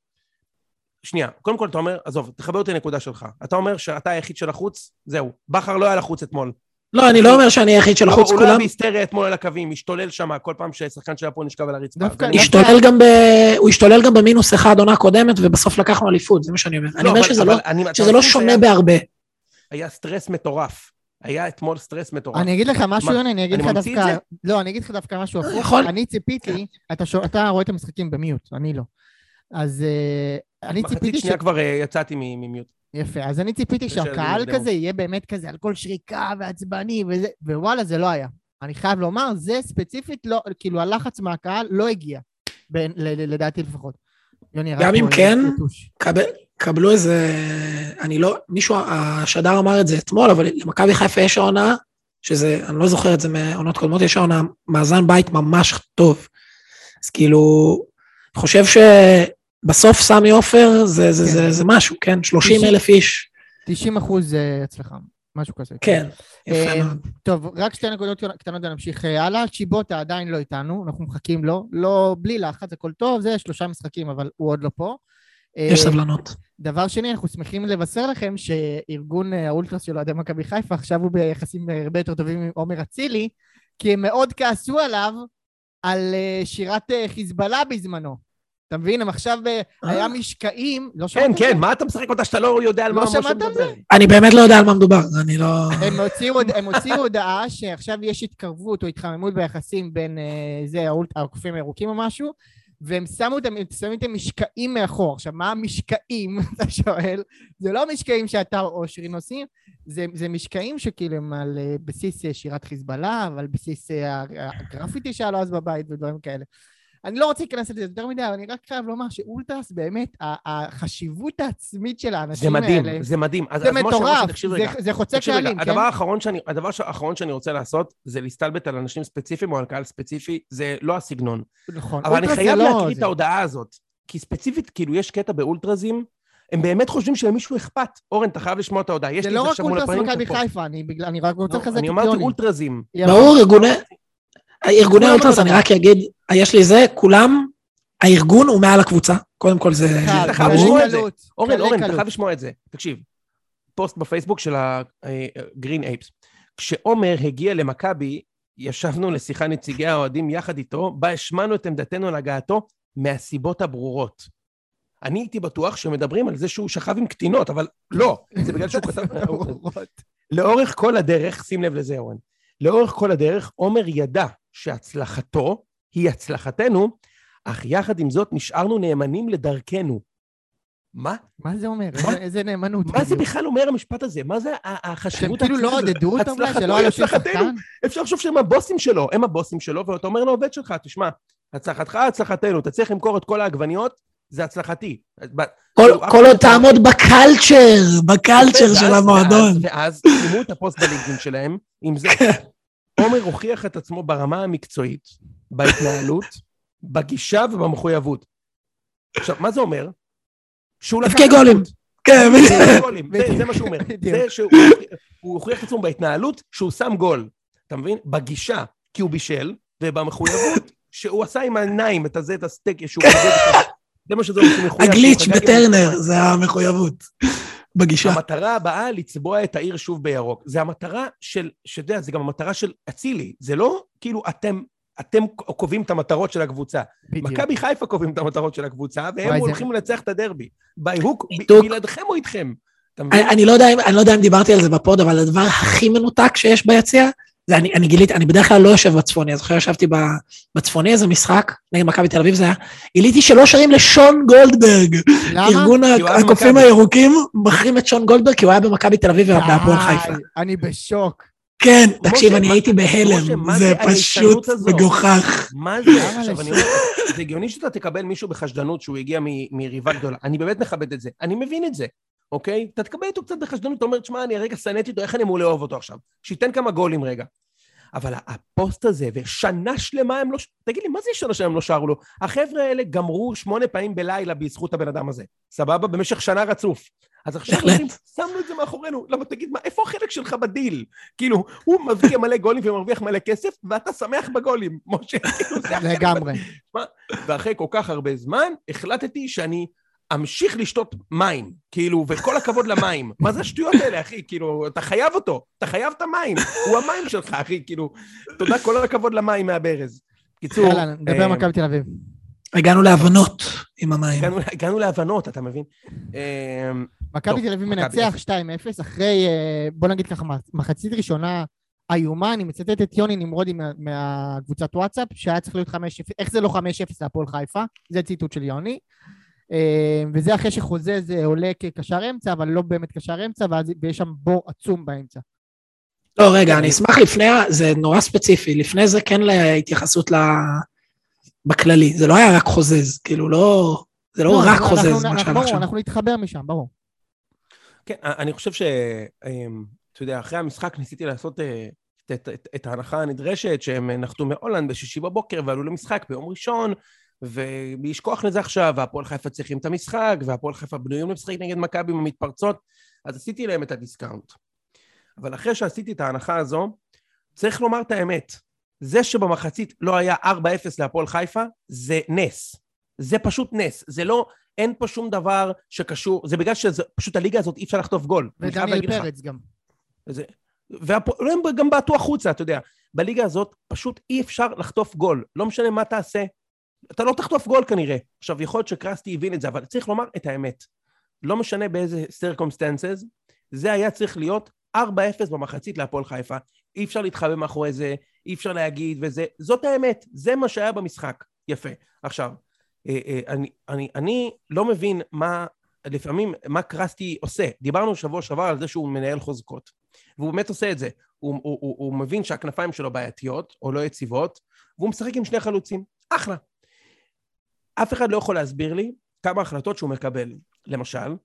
Speaker 3: שנייה, קודם כל אתה אומר, עזוב, תחבר אותי לנקודה שלך. אתה אומר שאתה היחיד של החוץ, זהו. בכר לא היה לחוץ אתמול.
Speaker 1: לא, אני לא אומר שאני היחיד של
Speaker 3: לא,
Speaker 1: החוץ,
Speaker 3: הוא לא היה
Speaker 1: כולם...
Speaker 3: בהיסטריה אתמול על הקווים, השתולל שם כל פעם ששחקן שהיה פה נשכב על הרצפה.
Speaker 1: הוא השתולל גם במינוס אחד עונה קודמת, ובסוף לקחנו אליפות, זה מה שאני אומר. אני אומר שזה לא-
Speaker 3: אני- אתה
Speaker 1: שזה לא שונה בהרבה.
Speaker 3: היה סטרס מטורף. היה אתמול סטרס מטורף.
Speaker 2: אני אגיד לך משהו,
Speaker 3: מה,
Speaker 2: יוני, אני אגיד
Speaker 3: אני
Speaker 2: לך
Speaker 3: ממציא
Speaker 2: דווקא... לא, אני אגיד לך דווקא משהו הפוך. אני ציפיתי, אתה שו- אתה רואה את המשחקים ב mute, אני לא. אז אה, אני
Speaker 3: מחצית
Speaker 2: ציפיתי ש...
Speaker 3: שנייה כבר אה, יצאתי מ- מ mute.
Speaker 2: יפה, אז אני ציפיתי שהקהל. כזה יהיה באמת כזה על כל שריקה ועצבני וזה, ווואלה, זה לא היה. אני חייב לומר, זה ספציפית לא, כאילו הלחץ מהקהל לא הגיע, בין, ל, ל, לדעתי לפחות. יוני,
Speaker 1: גם אם כן, קבל, קבלו איזה... אני לא... מישהו, השדר אמר את זה אתמול, אבל למכבי חיפה יש העונה, שזה, אני לא זוכר את זה מעונות קודמות, יש העונה מאזן בית ממש טוב. אז כאילו, אני חושב שבסוף סמי עופר זה, זה, כן. זה, זה משהו, כן? 30 אלף איש.
Speaker 2: 90 אחוז הצלחה, משהו כזה.
Speaker 1: כן, יפה אה, מאוד.
Speaker 2: טוב, רק שתי נקודות קטנות ונמשיך הלאה. צ'יבוטה עדיין לא איתנו, אנחנו מחכים לו. לא, בלי לחץ, הכל טוב, זה שלושה משחקים, אבל הוא עוד לא פה.
Speaker 1: יש אה, סבלנות.
Speaker 2: דבר שני, אנחנו שמחים לבשר לכם שארגון אה, האולטרס של אוהדי מכבי חיפה עכשיו הוא ביחסים הרבה יותר טובים עם עומר אצילי, כי הם מאוד כעסו עליו על שירת חיזבאללה בזמנו. אתה מבין? הם עכשיו, אה, היה משקעים, לא
Speaker 3: שמעת? כן, כן, מה אתה משחק אותה שאתה לא יודע על מה
Speaker 2: משה מדבר?
Speaker 1: אני באמת לא יודע על מה מדובר, אני לא...
Speaker 2: הם הוציאו הודעה שעכשיו יש התקרבות או התחממות ביחסים בין אה, זה, הקופים הירוקים או משהו, והם שמו שמים את המשקעים מאחור. עכשיו, מה המשקעים, אתה שואל? זה לא המשקעים שאתה או שירין עושים, זה, זה משקעים שכאילו הם על אה, בסיס שירת חיזבאללה, ועל בסיס הגרפיטי שהיה לו אז בבית ודברים כאלה. אני לא רוצה להיכנס לזה יותר מדי, אבל אני רק חייב לומר שאולטרס באמת, החשיבות העצמית של האנשים
Speaker 3: האלה... זה מדהים, זה מדהים.
Speaker 2: זה מטורף, זה חוצה קהלים,
Speaker 3: כן? הדבר האחרון שאני, הדבר האחרון שאני רוצה לעשות, זה להסתלבט על אנשים ספציפיים או על קהל ספציפי, זה לא הסגנון.
Speaker 2: נכון.
Speaker 3: אבל אני חייב לא להקריא את ההודעה הזאת, כי ספציפית, כאילו, יש קטע באולטרזים, הם באמת חושבים שלמישהו אכפת. אורן, אתה חייב לשמוע את ההודעה.
Speaker 2: זה לא רק אולטרס מכבי חיפה, אני רק רוצה לחזק את
Speaker 3: יוני. אני אמרתי אולטרזים.
Speaker 1: ברור, ארגוני... ארגוני אולטרס, אני רק אגיד, יש לי זה, כולם, הארגון הוא מעל הקבוצה. קודם כל זה...
Speaker 3: אתה חייב לשמוע את זה. אורן, אורן, אתה חייב לשמוע את זה. תקשיב, פוסט בפייסבוק של הגרין אייפס. כשעומר הגיע למכבי, ישבנו לשיחה נציגי האוהדים יחד איתו, בה השמענו את עמדתנו על הגעתו מהסיבות הברורות. אני הייתי בטוח שמדברים על זה שהוא שכב עם קטינות, אבל לא, זה בגלל שהוא כתב... לאורך כל הדרך, שים לב לזה, אורן, לאורך כל הדרך, עומר ידע שהצלחתו היא הצלחתנו, אך יחד עם זאת נשארנו נאמנים לדרכנו. מה?
Speaker 2: מה זה אומר? מה? איזה נאמנות?
Speaker 3: מה זה בכלל אומר המשפט הזה? מה זה החשיבות...
Speaker 2: שהם כאילו לא עודדו אותם אולי? שלא היה
Speaker 3: הצלחתנו. אפשר לחשוב שהם הבוסים שלו, הם הבוסים שלו, ואתה אומר לעובד שלך, תשמע, הצלחתך, הצלחתנו, אתה צריך למכור את כל העגבניות, זה הצלחתי.
Speaker 1: כאילו, כל עוד תעמוד בקלצ'ר, בקלצ'ר של המועדון.
Speaker 3: ואז שימו את הפוסט בלינקים שלהם, עם זה. עומר הוכיח את עצמו ברמה המקצועית, בהתנהלות, בגישה ובמחויבות. עכשיו, מה זה אומר?
Speaker 1: שהוא לקח... הבקיע גולים. כן,
Speaker 3: זה מה שהוא אומר. זה שהוא הוכיח את עצמו בהתנהלות שהוא שם גול. אתה מבין? בגישה, כי הוא בישל, ובמחויבות, שהוא עשה עם העיניים את הזה, את הסטייק, שהוא... זה מה שזה מחויב.
Speaker 1: הגליץ' בטרנר, זה המחויבות. בגישה.
Speaker 3: המטרה הבאה, לצבוע את העיר שוב בירוק. זה המטרה של, שאתה יודע, זה גם המטרה של אצילי. זה לא כאילו אתם, אתם קובעים את המטרות של הקבוצה. מכבי חיפה קובעים את המטרות של הקבוצה, והם הולכים זה... לנצח את הדרבי. בהוק, בלעדכם או איתכם?
Speaker 1: אני, אני, לא יודע, אני לא יודע אם דיברתי על זה בפוד, אבל הדבר הכי מנותק שיש ביציע, זה אני, אני גיליתי, אני בדרך כלל לא יושב בצפוני, אז אחרי ישבתי בצפוני איזה משחק, נגד מכבי תל אביב זה היה, גיליתי שלא שרים לשון גולדברג. למה? ארגון הקופים הירוקים מחרים את שון גולדברג, כי הוא היה במכבי תל אביב ובהפועל חיפה.
Speaker 2: אני בשוק.
Speaker 1: כן, תקשיב, אני הייתי בהלם, זה פשוט מגוחך.
Speaker 3: מה זה? עכשיו, אני אומר, זה הגיוני שאתה תקבל מישהו בחשדנות שהוא הגיע מיריבה גדולה. אני באמת מכבד את זה, אני מבין את זה. אוקיי? אתה תקבל איתו קצת בחשדנות, אתה אומר, תשמע, אני הרגע שנאתי אותו, איך אני אמור לאהוב אותו עכשיו? שייתן כמה גולים רגע. אבל הפוסט הזה, ושנה שלמה הם לא... תגיד לי, מה זה שנה שלמה הם לא שרו לו? החבר'ה האלה גמרו שמונה פעמים בלילה בזכות הבן אדם הזה. סבבה? במשך שנה רצוף. אז עכשיו אומרים, שמנו את זה מאחורינו. למה, תגיד, מה, איפה החלק שלך בדיל? כאילו, הוא מבקיע מלא גולים ומרוויח מלא כסף, ואתה שמח בגולים, משה. כאילו,
Speaker 2: לגמרי.
Speaker 3: ואחרי כל כך הרבה זמן, החלטתי שאני אמשיך לשתות מים, כאילו, וכל הכבוד למים. מה זה השטויות האלה, אחי? כאילו, אתה חייב אותו, אתה חייב את המים, הוא המים שלך, אחי, כאילו, תודה, כל הכבוד למים מהברז. קיצור...
Speaker 2: יאללה, נדבר אה, מכבי תל אביב.
Speaker 1: הגענו להבנות עם המים.
Speaker 3: הגענו להבנות, אתה מבין?
Speaker 2: אה, מכבי תל אביב מנצח 2-0, אחרי, אה, בוא נגיד ככה, מחצית ראשונה איומה, אני מצטט את יוני נמרודי מהקבוצת וואטסאפ, שהיה צריך להיות 5-0, איך זה לא 5-0 להפועל חיפה? זה ציטוט של יוני. אה, וזה אחרי שחוזה זה עולה כקשר אמצע, אבל לא באמת קשר אמצע, ואז, ויש שם בור עצום באמצע.
Speaker 1: לא, רגע, אני אשמח לפני, זה נורא ספציפי, לפני זה כן להתייחסות ל... בכללי, זה לא היה רק חוזז, כאילו לא, זה לא
Speaker 2: לא,
Speaker 1: רק
Speaker 2: אנחנו-
Speaker 1: חוזז,
Speaker 2: אנחנו-
Speaker 1: מה
Speaker 2: אנחנו-
Speaker 1: שהיה עכשיו.
Speaker 2: אנחנו נתחבר משם, ברור.
Speaker 3: כן, אני חושב ש... אמ, אתה יודע, אחרי המשחק ניסיתי לעשות אה, את, את, את, את ההנחה הנדרשת, שהם נחתו מהולנד בשישי בבוקר ועלו למשחק ביום ראשון, ולשכוח לזה עכשיו, והפועל חיפה צריכים את המשחק, והפועל חיפה בנויים לשחק נגד מכבי עם המתפרצות, אז עשיתי להם את ה discount. אבל אחרי שעשיתי את ההנחה הזו, צריך לומר את האמת. זה שבמחצית לא היה 4-0 להפועל חיפה, זה נס. זה פשוט נס. זה לא, אין פה שום דבר שקשור, זה בגלל שפשוט הליגה הזאת אי אפשר לחטוף גול.
Speaker 2: ודניאל
Speaker 3: להגיד לך.
Speaker 2: פרץ גם.
Speaker 3: זה, והפועל הם גם בעטו החוצה, אתה יודע. בליגה הזאת פשוט אי אפשר לחטוף גול. לא משנה מה תעשה. אתה לא תחטוף גול כנראה. עכשיו, יכול להיות שקרסטי הבין את זה, אבל צריך לומר את האמת. לא משנה באיזה circumstances, זה היה צריך להיות 4-0 במחצית להפועל חיפה. אי אפשר להתחבא מאחורי זה, אי אפשר להגיד וזה. זאת האמת, זה מה שהיה במשחק. יפה. עכשיו, אה, אה, אני, אני, אני לא מבין מה, לפעמים, מה קרסטי עושה. דיברנו שבוע שעבר על זה שהוא מנהל חוזקות. והוא באמת עושה את זה. הוא, הוא, הוא, הוא מבין שהכנפיים שלו בעייתיות, או לא יציבות, והוא משחק עם שני חלוצים. אחלה. אף אחד לא יכול להסביר לי כמה החלטות שהוא מקבל. למשל,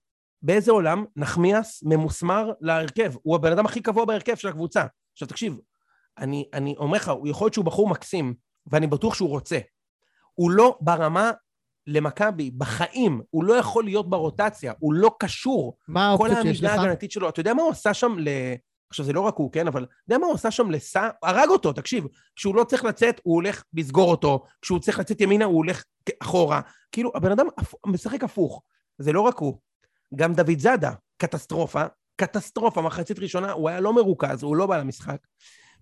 Speaker 3: באיזה עולם נחמיאס ממוסמר להרכב? הוא הבן אדם הכי קבוע בהרכב של הקבוצה. עכשיו תקשיב, אני, אני אומר לך, יכול להיות שהוא בחור מקסים, ואני בטוח שהוא רוצה. הוא לא ברמה למכבי, בחיים, הוא לא יכול להיות ברוטציה, הוא לא קשור.
Speaker 2: מה
Speaker 3: כל
Speaker 2: האופציות שיש
Speaker 3: העמידה
Speaker 2: לך?
Speaker 3: ההגנתית שלו, אתה יודע מה הוא עשה שם ל... עכשיו, זה לא רק הוא, כן? אבל אתה יודע מה הוא עשה שם לסע? הרג אותו, תקשיב. כשהוא לא צריך לצאת, הוא הולך לסגור אותו. כשהוא צריך לצאת ימינה, הוא הולך אחורה. כאילו, הבן אדם משחק הפוך. זה לא רק הוא. גם דוד זאדה, קטסטרופה. קטסטרופה, מחצית ראשונה, הוא היה לא מרוכז, הוא לא בא למשחק.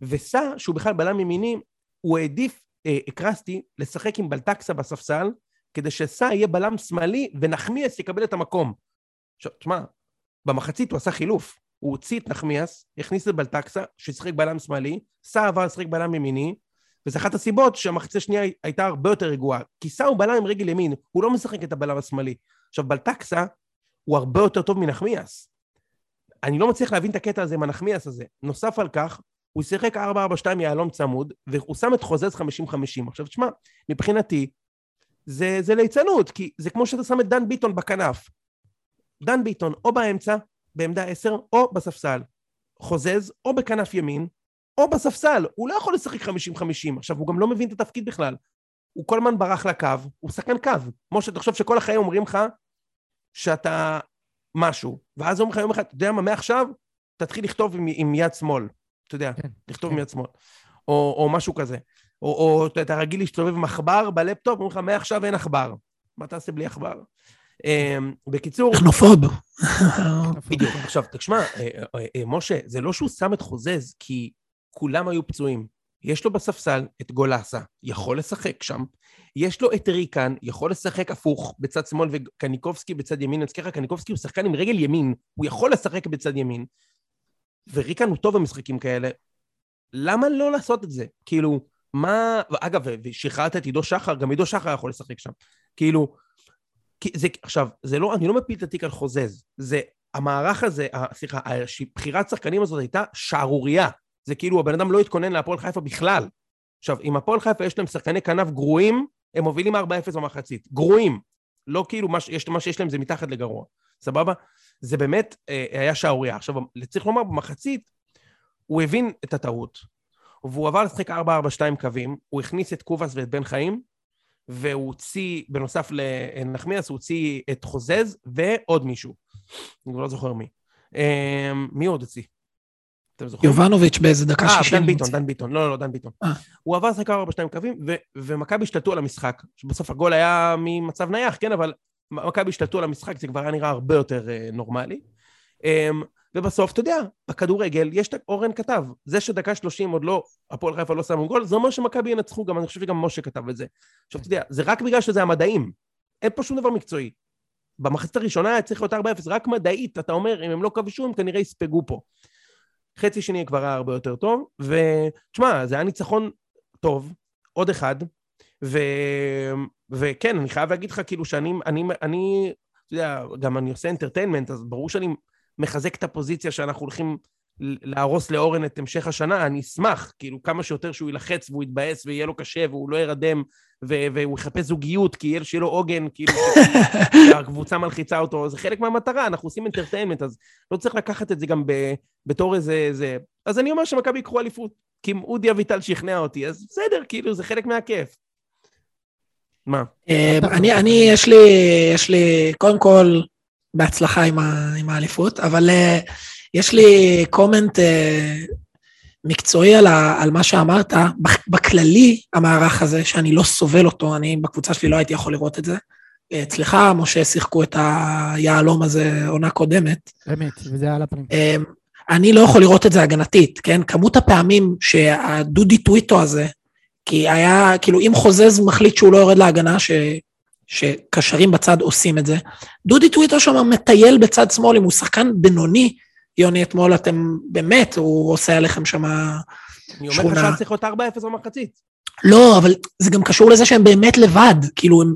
Speaker 3: וסע, שהוא בכלל בלם ימיני, הוא העדיף, אה, קרסטי, לשחק עם בלטקסה בספסל, כדי שסע יהיה בלם שמאלי, ונחמיאס יקבל את המקום. עכשיו, תשמע, במחצית הוא עשה חילוף. הוא הוציא את נחמיאס, הכניס את בלטקסה, ששיחק בלם שמאלי, סע עבר לשחק בלם ימיני, וזו אחת הסיבות שהמחצית השנייה הייתה הרבה יותר רגועה. כי סע הוא בלם עם רגל ימין, הוא לא משחק את הבלם השמאלי. עכשיו, בלטקסה הוא הרבה יותר טוב מנחמיאס. אני לא מצליח להבין את הקטע הזה עם הנחמיאס הזה. נוסף על כך, הוא שיחק 4-4-2 יהלום צמוד, והוא שם את חוזז 50-50. עכשיו, תשמע, מבחינתי, זה, זה ליצנות, כי זה כמו שאתה שם את דן ביטון בכנף. דן ביטון או באמצע, בעמדה 10, או בספסל. חוזז, או בכנף ימין, או בספסל. הוא לא יכול לשחק 50-50. עכשיו, הוא גם לא מבין את התפקיד בכלל. הוא כל הזמן ברח לקו, הוא שחקן קו. משה, תחשוב שכל החיים אומרים לך שאתה משהו, ואז אומרים לך יום אחד, אתה יודע מה, מעכשיו תתחיל לכתוב עם, עם יד שמאל. אתה יודע,
Speaker 2: כן,
Speaker 3: לכתוב
Speaker 2: כן.
Speaker 3: עם יד שמאל. או, או משהו כזה. או, או אתה- אתה רגיל להסתובב עם עכבר בלפטופ, אומרים לך, מעכשיו אין עכבר. מה תעשה בלי עכבר? אמ, בקיצור,
Speaker 1: טכנופוב.
Speaker 3: בדיוק. עכשיו, תשמע, אה, אה, אה, משה, זה לא שהוא שם את חוזז כי כולם היו פצועים. יש לו בספסל את גולסה, יכול לשחק שם. יש לו את ריקן, יכול לשחק הפוך בצד שמאל וקניקובסקי בצד ימין. אני מזכיר לך, קניקובסקי הוא שחקן עם רגל ימין, הוא יכול לשחק בצד ימין. וריקן הוא טוב במשחקים כאלה. למה לא לעשות את זה? כאילו, מה... אגב, ושחררת את עידו שחר, גם עידו שחר יכול לשחק שם. כאילו, כי זה, עכשיו, זה לא, אני לא מפיל את התיק על חוזז, זה, המערך הזה, סליחה, בחירת שחקנים הזאת הייתה שערורייה. זה כאילו, הבן אדם לא התכונן להפועל חיפה בכלל. עכשיו, אם הפועל חיפה יש להם שחקני כנף גרועים, הם מובילים 4-0 במחצית. גרועים. לא כאילו, מה, ש- יש, מה שיש להם זה מתחת לגרוע. סבבה? זה באמת אה, היה שערורייה. עכשיו, צריך לומר, במחצית, הוא הבין את הטעות, והוא עבר לשחק 4-4-2 קווים, הוא הכניס את קובאס ואת בן חיים, והוא הוציא, בנוסף לנחמיאס, הוא הוציא את חוזז ועוד מישהו. אני כבר לא זוכר מי. אמ, מי עוד הוציא? אתם זוכרים?
Speaker 1: יובנוביץ' באיזה דקה
Speaker 3: אה,
Speaker 1: שישים.
Speaker 3: דן ביטון, דן ביטון. לא, לא, לא, דן ביטון.
Speaker 1: אה.
Speaker 3: הוא עבר לשחק 4-4-2 קווים, ו- ומכבי השתלטו על המשחק. שבסוף הגול היה ממצב נייח, כן, אבל מכבי השתלטו על המשחק, זה כבר היה נראה הרבה יותר אה, נורמלי. ובסוף, אתה יודע, בכדורגל, יש, את- אורן כתב, זה שדקה 30 עוד לא, הפועל חיפה לא שמו גול, זה אומר שמכבי ינצחו גם, אני חושב שגם משה כתב את זה. עכשיו, אתה יודע, זה רק בגלל שזה המדעים. אין פה שום דבר מקצועי. במחצית הראשונה היה צריך להיות 4-0, רק מדעית, אתה אומר, אם הם לא כבשו, הם כנראה יספגו פה. חצי שני כבר היה הרבה יותר טוב, ותשמע, זה היה ניצחון טוב, עוד אחד, ו... וכן, אני חייב להגיד לך, כאילו, שאני, אני, אני, אתה יודע, גם אני עושה אנטרטיינמנט, אז ברור שאני מחזק את הפוזיציה שאנחנו הולכים להרוס לאורן את המשך השנה, אני אשמח, כאילו, כמה שיותר שהוא יילחץ והוא יתבאס ויהיה לו קשה והוא לא ירדם ו- והוא יחפש זוגיות, כי יהיה שיהיה לו עוגן, כאילו, שהקבוצה מלחיצה אותו, זה חלק מהמטרה, אנחנו עושים אינטרטיינמנט, אז לא צריך לקחת את זה גם ב- בתור איזה... זה... אז אני אומר שמכבי ייקחו אליפות, כי אם אודי אביטל שכנע אותי, אז בסדר, כאילו, זה חלק מהכיף. מה?
Speaker 1: אה, אני, אני, יש לי, יש לי, קודם כל, בהצלחה עם, ה, עם האליפות, אבל uh, יש לי קומנט uh, מקצועי על, ה, על מה שאמרת. בכללי, המערך הזה, שאני לא סובל אותו, אני בקבוצה שלי לא הייתי יכול לראות את זה. אצלך, משה, שיחקו את היהלום הזה עונה קודמת.
Speaker 2: אמת, וזה היה על הפנים.
Speaker 1: אני לא יכול לראות את זה הגנתית, כן? כמות הפעמים שהדודי טוויטו הזה, כי היה, כאילו, אם חוזז מחליט שהוא לא יורד להגנה, ש, שקשרים בצד עושים את זה, דודי טוויטו שם מטייל בצד שמאל, אם הוא שחקן בינוני, יוני, אתמול אתם, באמת, הוא עושה עליכם שם שכונה.
Speaker 3: אני אומר לך שהיה צריך להיות 4-0 במחצית.
Speaker 1: לא, אבל זה גם קשור לזה שהם באמת לבד, כאילו, הם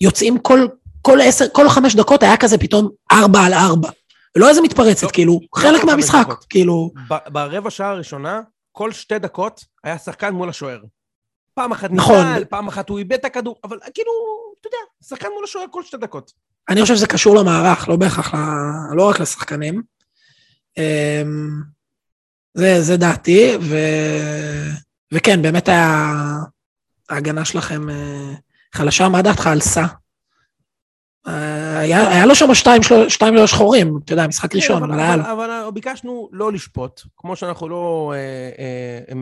Speaker 1: יוצאים כל, כל עשר, כל חמש דקות היה כזה פתאום 4 על 4. ולא איזה מתפרצת, לא, כאילו, לא חלק מהמשחק, כאילו...
Speaker 3: ברבע שעה הראשונה, כל שתי דקות היה שחקן מול השוער. פעם אחת נכון. ניסל, פעם אחת הוא איבד את הכדור, אבל כאילו, יודע, שחקן מול השוער כל שתי דקות.
Speaker 1: אני חושב שזה קשור למערך, לא בהכרח, לא רק לשחקנים. אמ, זה, זה דעתי, ו... וכן, באמת היה... ההגנה שלכם אה, חלשה. מה דעתך על סע? אה, היה, היה לו שם שתיים, שתיים לא שחורים, אתה יודע, משחק כן, ראשון, אבל היה לו.
Speaker 3: אבל ביקשנו לא לשפוט, כמו שאנחנו לא אה, אה,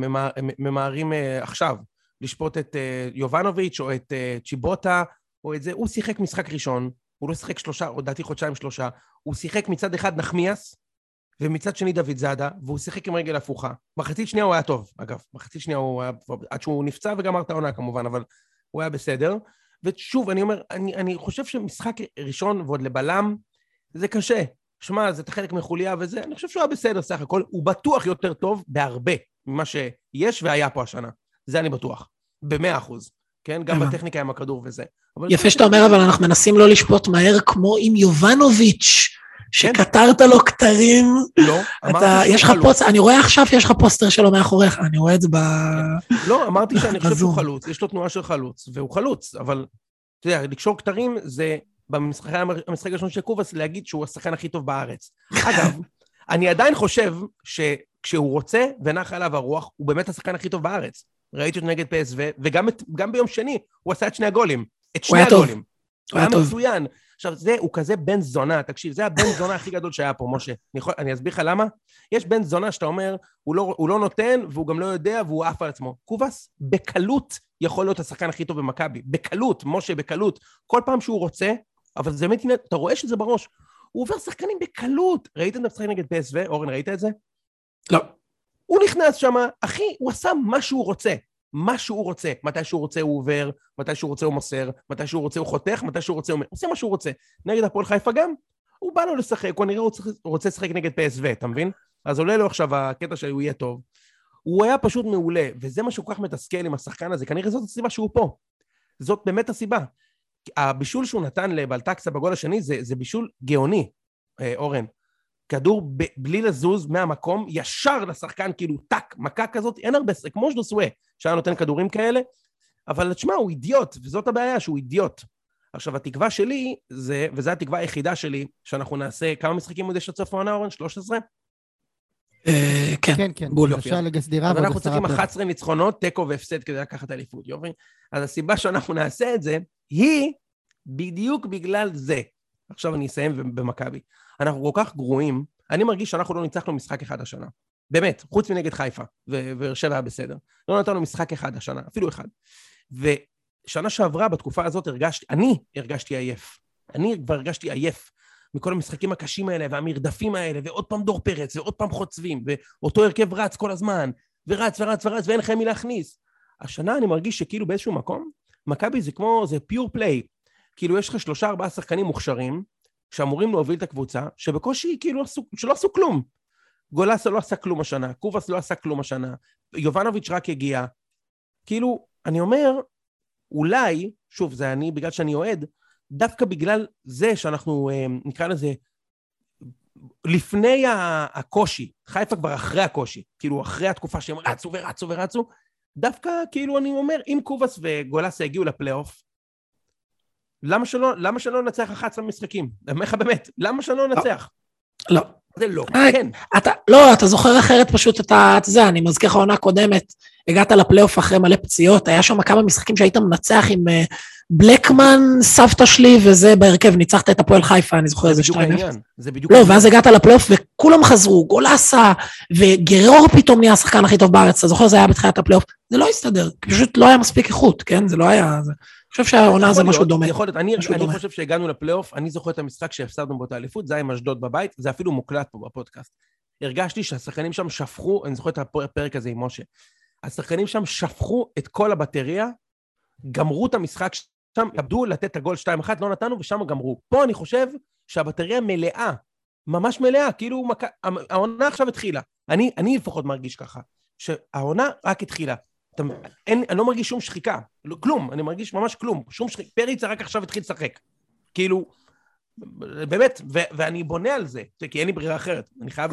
Speaker 3: ממהרים אה, עכשיו, לשפוט את אה, יובנוביץ' או את אה, צ'יבוטה, או את זה. הוא שיחק משחק ראשון, הוא לא שיחק שלושה, או לדעתי חודשיים שלושה, הוא שיחק מצד אחד נחמיאס, ומצד שני דוד זאדה, והוא שיחק עם רגל הפוכה. מחצית שנייה הוא היה טוב, אגב. מחצית שנייה הוא היה... עד שהוא נפצע וגמר את העונה כמובן, אבל הוא היה בסדר. ושוב, אני אומר, אני, אני חושב שמשחק ראשון ועוד לבלם, זה קשה. שמע, זה חלק מחוליה וזה, אני חושב שהוא היה בסדר סך הכל. הוא בטוח יותר טוב בהרבה ממה שיש והיה פה השנה. זה אני בטוח. במאה אחוז. כן? גם בטכניקה עם הכדור וזה.
Speaker 1: יפה שאתה אומר, אבל אנחנו מנסים לא לשפוט מהר כמו עם יובנוביץ'. שקטרת לו כתרים.
Speaker 3: לא,
Speaker 1: אמרתי יש לך פוסטר, אני רואה עכשיו שיש לך פוסטר שלו מאחוריך, אני רואה את זה ב...
Speaker 3: לא, אמרתי שאני חושב שהוא חלוץ, יש לו תנועה של חלוץ, והוא חלוץ, אבל אתה יודע, לקשור כתרים זה במשחק הראשון של קובאס להגיד שהוא השחקן הכי טוב בארץ. אגב, אני עדיין חושב שכשהוא רוצה ונח עליו הרוח, הוא באמת השחקן הכי טוב בארץ. ראיתי אותו נגד פסו, וגם ביום שני הוא עשה את שני הגולים. את שני הגולים. הוא היה מצוין. עכשיו, זה, הוא כזה בן זונה, תקשיב, זה הבן זונה הכי גדול שהיה פה, משה. אני, יכול, אני אסביר לך למה? יש בן זונה שאתה אומר, הוא לא, הוא לא נותן, והוא גם לא יודע, והוא עף על עצמו. קובאס, בקלות יכול להיות השחקן הכי טוב במכבי. בקלות, משה, בקלות. כל פעם שהוא רוצה, אבל זה באמת, אתה רואה שזה בראש. הוא עובר שחקנים בקלות. ראית את המשחק נגד פסו? אורן, ראית את זה?
Speaker 1: לא.
Speaker 3: הוא נכנס שם, אחי, הוא עשה מה שהוא רוצה. מה שהוא רוצה. מתי שהוא רוצה הוא עובר, מתי שהוא רוצה הוא מוסר, מתי שהוא רוצה הוא חותך, מתי שהוא רוצה הוא עושה מה שהוא רוצה. נגד הפועל חיפה גם, הוא בא לו לשחק, הוא נראה הוא רוצה לשחק נגד פסו, אתה מבין? אז עולה לו עכשיו הקטע שהוא יהיה טוב. הוא היה פשוט מעולה, וזה מה שכל כך מתסכל עם השחקן הזה, כנראה זאת הסיבה שהוא פה. זאת באמת הסיבה. הבישול שהוא נתן לבלטקסה בגול השני זה, זה בישול גאוני, אה, אורן. כדור ב- בלי לזוז מהמקום, ישר לשחקן, כאילו טאק, מכה כזאת, אין הרבה, כמו ז'דוסווה, שהיה נותן כדורים כאלה, אבל תשמע, הוא אידיוט, וזאת הבעיה, שהוא אידיוט. עכשיו, התקווה שלי, זה, וזו התקווה היחידה שלי, שאנחנו נעשה, כמה משחקים עוד יש עד סוף העונה, אורן? 13?
Speaker 2: אה, כן, כן, כן, בול. אפשר לגסדירה
Speaker 3: אז אנחנו צריכים 11 ניצחונות, תיקו והפסד כדי לקחת אליפות, יופי? אז הסיבה שאנחנו נעשה את זה, היא בדיוק בגלל זה. עכשיו אני אסיים במכבי. אנחנו כל כך גרועים, אני מרגיש שאנחנו לא ניצחנו משחק אחד השנה. באמת, חוץ מנגד חיפה, ובאר שבע היה בסדר. לא נתנו משחק אחד השנה, אפילו אחד. ושנה שעברה, בתקופה הזאת, הרגשתי, אני הרגשתי עייף. אני כבר הרגשתי עייף מכל המשחקים הקשים האלה, והמרדפים האלה, ועוד פעם דור פרץ, ועוד פעם חוצבים, ואותו הרכב רץ כל הזמן, ורץ ורץ ורץ, ואין לכם מי להכניס. השנה אני מרגיש שכאילו באיזשהו מקום, מכבי זה כמו, זה פיור פליי. כאילו יש לך שלושה ארבעה שחקנים מוכשרים, שאמורים להוביל את הקבוצה, שבקושי כאילו עשו, שלא עשו כלום. גולסה לא עשה כלום השנה, קובאס לא עשה כלום השנה, יובנוביץ' רק הגיע. כאילו, אני אומר, אולי, שוב, זה אני, בגלל שאני אוהד, דווקא בגלל זה שאנחנו, אה, נקרא לזה, לפני הקושי, חיפה כבר אחרי הקושי, כאילו אחרי התקופה שהם רצו ורצו ורצו, דווקא כאילו אני אומר, אם קובאס וגולסה הגיעו לפלייאוף, למה שלא, למה שלא ננצח 11 משחקים? אני אומר לך באמת, למה שלא ננצח?
Speaker 1: לא.
Speaker 3: זה לא,
Speaker 1: אה,
Speaker 3: כן.
Speaker 1: אתה, לא, אתה זוכר אחרת פשוט את ה... זה, אני מזכיר לך עונה קודמת, הגעת לפלייאוף אחרי מלא פציעות, היה שם כמה משחקים שהיית מנצח עם אה, בלקמן, סבתא שלי, וזה בהרכב, ניצחת את הפועל חיפה, אני זוכר איזה
Speaker 3: זה
Speaker 1: 2-0.
Speaker 3: בדיוק העניין, זה בדיוק
Speaker 1: לא,
Speaker 3: העניין.
Speaker 1: ואז הגעת לפלייאוף וכולם חזרו, גולסה, וגרור פתאום נהיה השחקן הכי טוב בארץ, אתה זוכר, זה היה בתחילת הפלייאוף, זה לא הסתדר, פשוט לא היה מספיק איכות, כן? זה לא היה... זה... אני חושב שהעונה זה משהו דומה.
Speaker 3: יכול להיות, אני, אני
Speaker 1: דומה.
Speaker 3: חושב שהגענו לפלייאוף, אני זוכר את המשחק שהפסדנו באותה אליפות, זה היה עם אשדוד בבית, זה אפילו מוקלט פה בפודקאסט. הרגשתי שהשחקנים שם שפכו, אני זוכר את הפרק הזה עם משה, השחקנים שם שפכו את כל הבטריה, גמרו את המשחק שם, עבדו לתת את הגול 2-1, לא נתנו, ושם גמרו. פה אני חושב שהבטריה מלאה, ממש מלאה, כאילו מק... העונה עכשיו התחילה. אני, אני לפחות מרגיש ככה, שהעונה רק התחילה. אתה, אין, אני לא מרגיש שום שחיקה, לא, כלום, אני מרגיש ממש כלום, שום שחיקה, פריצה רק עכשיו התחיל לשחק. כאילו, באמת, ו- ואני בונה על זה, כי אין לי ברירה אחרת, אני חייב...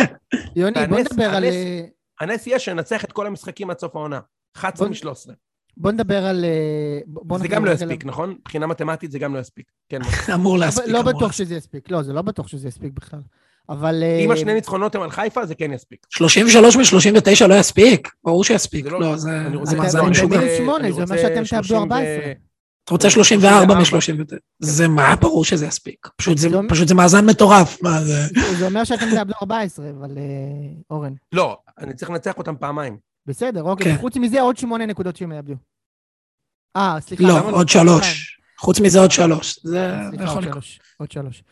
Speaker 2: יוני, בוא נדבר על...
Speaker 3: הנס-
Speaker 2: אה,
Speaker 3: הנס יהיה שננצח את כל המשחקים עד סוף העונה. 11
Speaker 2: בוא-
Speaker 3: מ-13.
Speaker 2: בוא נדבר על... אה, בוא
Speaker 3: זה גם לא יספיק,
Speaker 2: ל-
Speaker 3: נכון? מבחינה מתמטית זה גם לא יספיק. כן,
Speaker 1: אמור
Speaker 2: לא-
Speaker 1: להספיק.
Speaker 2: לא
Speaker 1: אמור
Speaker 2: בטוח
Speaker 1: להספיק.
Speaker 2: שזה יספיק. לא, זה לא בטוח שזה יספיק בכלל. אבל... אה,
Speaker 3: אם השני ניצחונות הם על חיפה, זה כן יספיק.
Speaker 1: 33 מ-39 לא יספיק? ברור שיספיק.
Speaker 3: לא-,
Speaker 1: לא, זה...
Speaker 2: אתם במינוס
Speaker 3: 8,
Speaker 2: זה
Speaker 3: מה
Speaker 2: שאתם תאבדו 14.
Speaker 1: אתה רוצה 34 מ-39. זה מה? ברור שזה יספיק. פשוט זה מאזן מטורף. זה
Speaker 2: אומר שאתם תאבדו 14, אבל אה, אורן.
Speaker 3: לא, אני צריך לנצח אותם פעמיים.
Speaker 2: בסדר, אוקיי.
Speaker 1: כן.
Speaker 2: חוץ מזה עוד שמונה נקודות שהם יאבדו. אה, סליחה.
Speaker 1: לא,
Speaker 2: לא?
Speaker 1: עוד שלוש. חוץ מזה עוד שלוש. זה יכול לקרות.
Speaker 2: עוד שלוש.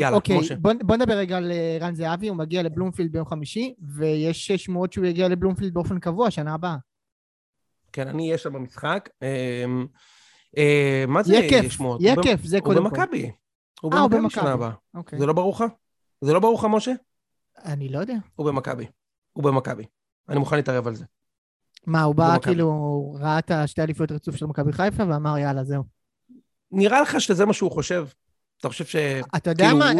Speaker 3: יאללה,
Speaker 2: אוקיי,
Speaker 3: משה.
Speaker 2: בוא בוא נדבר רגע על אה, רן זהבי, הוא מגיע לבלומפילד ביום חמישי, ויש שמועות שהוא יגיע לבלומפילד באופן קבוע שנה הבאה.
Speaker 3: כן, אני אהיה שם במשחק. אמ, אה, מה זה יש שמועות?
Speaker 2: יהיה כיף, זה קודם כל.
Speaker 3: במכבי. הוא
Speaker 2: אה, הוא
Speaker 3: במכבי
Speaker 2: במכבי.
Speaker 3: שנה הבאה.
Speaker 2: אוקיי.
Speaker 3: זה לא ברור לך? זה לא ברור לך, משה?
Speaker 2: אני לא יודע.
Speaker 3: הוא במכבי. הוא במכבי. אני מוכן להתערב על זה.
Speaker 2: מה, הוא בא
Speaker 3: במכבי.
Speaker 2: כאילו, הוא ראה את השתי אליפויות רצוף של מכבי חיפה ואמר יאללה, זהו.
Speaker 3: נראה לך שזה מה שהוא חושב? אתה חושב ש...
Speaker 2: אתה יודע
Speaker 3: כאילו,
Speaker 2: מה,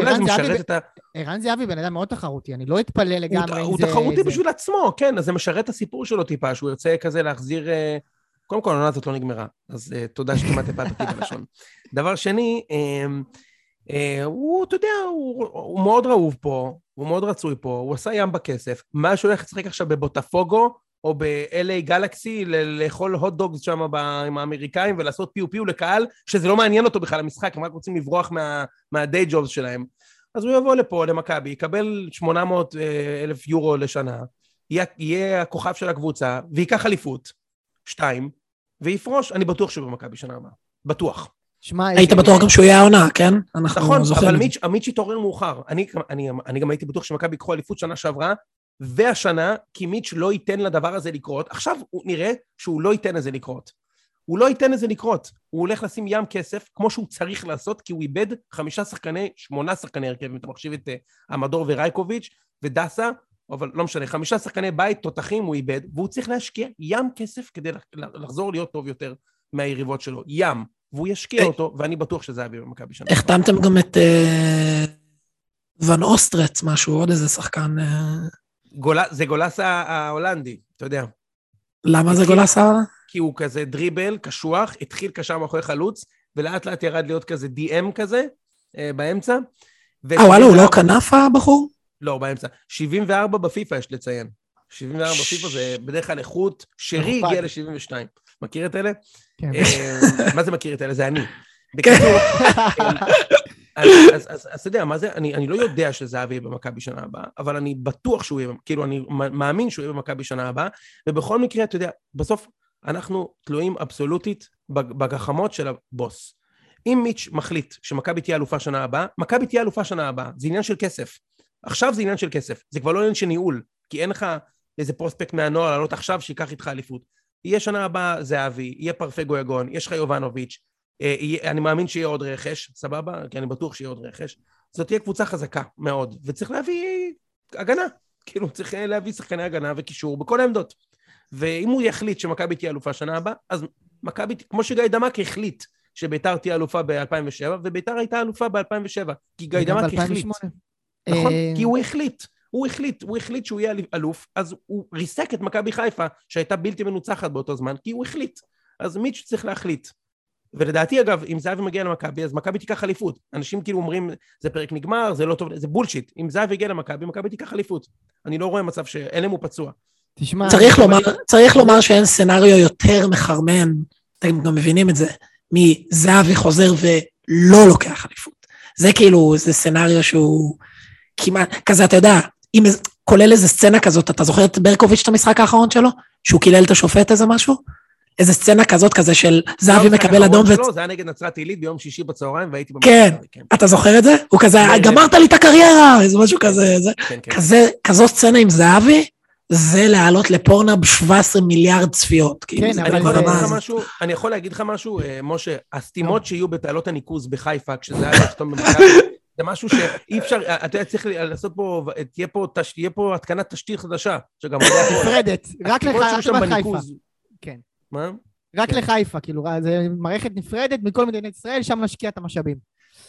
Speaker 2: ערן זהבי בן אדם מאוד תחרותי, אני לא אתפלא לגמרי
Speaker 3: הוא, תחרותי בשביל עצמו, כן, אז זה משרת את הסיפור שלו טיפה, שהוא ירצה כזה להחזיר... אה, קודם כל, העונה הזאת לא נגמרה, אז אה, תודה שכמעט הפעת אותי בלשון. דבר שני, אה, הוא, אתה יודע, הוא, הוא מאוד רעוב פה, הוא מאוד רצוי פה, הוא עשה ים בכסף. מה שהוא הולך לשחק עכשיו בבוטפוגו, או ב-LA גלקסי, לאכול הוט דוגס שם עם האמריקאים ולעשות פיו פיו לקהל, שזה לא מעניין אותו בכלל המשחק, הם רק רוצים לברוח מה- מהדיי ג'ובס שלהם. אז הוא יבוא לפה, למכבי, יקבל 800 אה, אלף יורו לשנה, יהיה, יהיה הכוכב של הקבוצה, וייקח אליפות, שתיים, ויפרוש, אני בטוח שהוא במכבי שנה הבאה. בטוח.
Speaker 2: שמע,
Speaker 1: היית בטוח גם שהוא יהיה העונה, כן? אנחנו
Speaker 3: נכון, אבל. מיץ', התעורר מאוחר. אני, אני, אני גם הייתי בטוח שמכבי ייקחו אליפות שנה שעברה, והשנה, כי מיץ' לא ייתן לדבר הזה לקרות. עכשיו הוא נראה שהוא לא ייתן לזה לקרות. הוא לא ייתן לזה לקרות. הוא הולך לשים ים כסף, כמו שהוא צריך לעשות, כי הוא איבד חמישה שחקני, שמונה שחקני הרכב, אם אתה מחשיב את uh, המדור ורייקוביץ' ודסה, אבל לא משנה, חמישה שחקני בית, תותחים הוא איבד, והוא צריך להשקיע ים כסף כדי לח- לחזור להיות טוב יותר מהיריבות שלו. ים. והוא ישקיע
Speaker 1: אה.
Speaker 3: אותו, ואני בטוח שזה יביא במכבי שנה.
Speaker 1: החתמתם גם את אה, ון אוסטרץ, משהו, עוד איזה שחקן.
Speaker 3: גול... זה גולס ה- ההולנדי, אתה יודע.
Speaker 1: למה זה
Speaker 3: התחיל-
Speaker 1: גולסה?
Speaker 3: כי הוא כזה דריבל, קשוח, התחיל קשר מאחורי חלוץ, ולאט לאט ירד להיות כזה DM כזה, אה, באמצע.
Speaker 1: אה, וואלה, הוא לא כנף הבחור?
Speaker 3: לא, באמצע. 74 בפיפא יש לציין. 74
Speaker 1: ש-
Speaker 3: בפיפא זה בדרך כלל איכות, שרי. הגיע ל-72. מכיר את אלה?
Speaker 2: כן.
Speaker 3: אה, מה זה מכיר את אלה? זה אני. בקיצור, אז, אתה יודע, מה זה, אני, אני לא יודע שזהבי יהיה במכבי שנה הבאה, אבל אני בטוח שהוא יהיה, כאילו, אני מאמין שהוא יהיה במכבי שנה הבאה, ובכל מקרה, אתה יודע, בסוף אנחנו תלויים אבסולוטית בג- בגחמות של הבוס. אם מיץ' מחליט שמכבי תהיה אלופה שנה הבאה, מכבי תהיה אלופה שנה הבאה, זה עניין של כסף. עכשיו זה עניין של כסף, זה כבר לא עניין של ניהול, כי אין לך איזה פרוספקט מהנוער לעלות עכשיו שייקח איתך אליפות. יהיה שנה הבאה זהבי, יהיה פרפגו יגון, יש לך יובנוביץ', אני מאמין שיהיה עוד רכש, סבבה? כי אני בטוח שיהיה עוד רכש. זאת תהיה קבוצה חזקה מאוד, וצריך להביא הגנה. כאילו, צריך אה, להביא שחקני הגנה וקישור בכל העמדות. ואם הוא יחליט שמכבי תהיה אלופה שנה הבאה, אז מכבי, כמו שגיא דמק החליט שביתר תהיה אלופה ב-2007, וביתר הייתה אלופה ב-2007, כי
Speaker 2: וגם
Speaker 3: גיידמק החליט.
Speaker 2: ב-2008.
Speaker 3: נכון,
Speaker 2: אה,
Speaker 3: כי הוא החליט. הוא החליט, הוא החליט שהוא יהיה אלוף, אז הוא ריסק את מכבי חיפה, שהייתה בלתי מנוצחת באותו זמן, כי הוא החליט. אז מיץ' צריך להחליט. ולדעתי אגב, אם זהבי מגיע למכבי, אז מכבי תיקח אליפות. אנשים כאילו אומרים, זה פרק נגמר, זה לא טוב, זה בולשיט. אם זהבי יגיע למכבי, מכבי תיקח אליפות. אני לא רואה מצב שאלם הוא פצוע.
Speaker 2: תשמע,
Speaker 1: צריך לומר, צריך לומר שאין סצנריו יותר מחרמן, אתם גם מבינים את זה, מזהבי חוזר ולא לוקח אליפות. זה כאילו, זה סצנריו שהוא כמעט, כזה, אתה יודע, אם, כולל איזה סצנה כזאת, אתה זוכר את ברקוביץ' את המשחק האחרון שלו? שהוא קילל את השופט איזה משהו? איזה סצנה כזאת כזה של זהבי
Speaker 3: לא,
Speaker 1: מקבל אדום ו...
Speaker 3: שלו, זה היה נגד נצרת עילית ביום שישי בצהריים, והייתי
Speaker 1: כן.
Speaker 3: במשחק, כן.
Speaker 1: אתה זוכר את זה? הוא כזה,
Speaker 3: כן,
Speaker 1: גמרת לי את הקריירה, איזה משהו כזה, זה.
Speaker 3: כן, כן.
Speaker 1: כזה, כזו סצנה עם זהבי, זה לעלות לפורנאב 17 מיליארד צפיות. כאילו,
Speaker 2: כן, אבל
Speaker 3: אני יכול
Speaker 2: זה-
Speaker 3: להגיד לך. משהו, אני יכול להגיד לך משהו, אה, משה, הסתימות שיהיו בתעלות הניקוז בחיפה, כשזה היה לחתום במכבי, זה משהו שאי אפשר, אתה יודע, צריך לעשות פה, תהיה פה, תש- תהיה פה התקנת תשתית חדשה, שגם...
Speaker 2: נפרדת, רק לך, רק לחיפה. כן.
Speaker 3: מה?
Speaker 2: רק
Speaker 3: כן.
Speaker 2: לחיפה, כאילו, זה מערכת נפרדת מכל מדינת ישראל, שם נשקיע את המשאבים.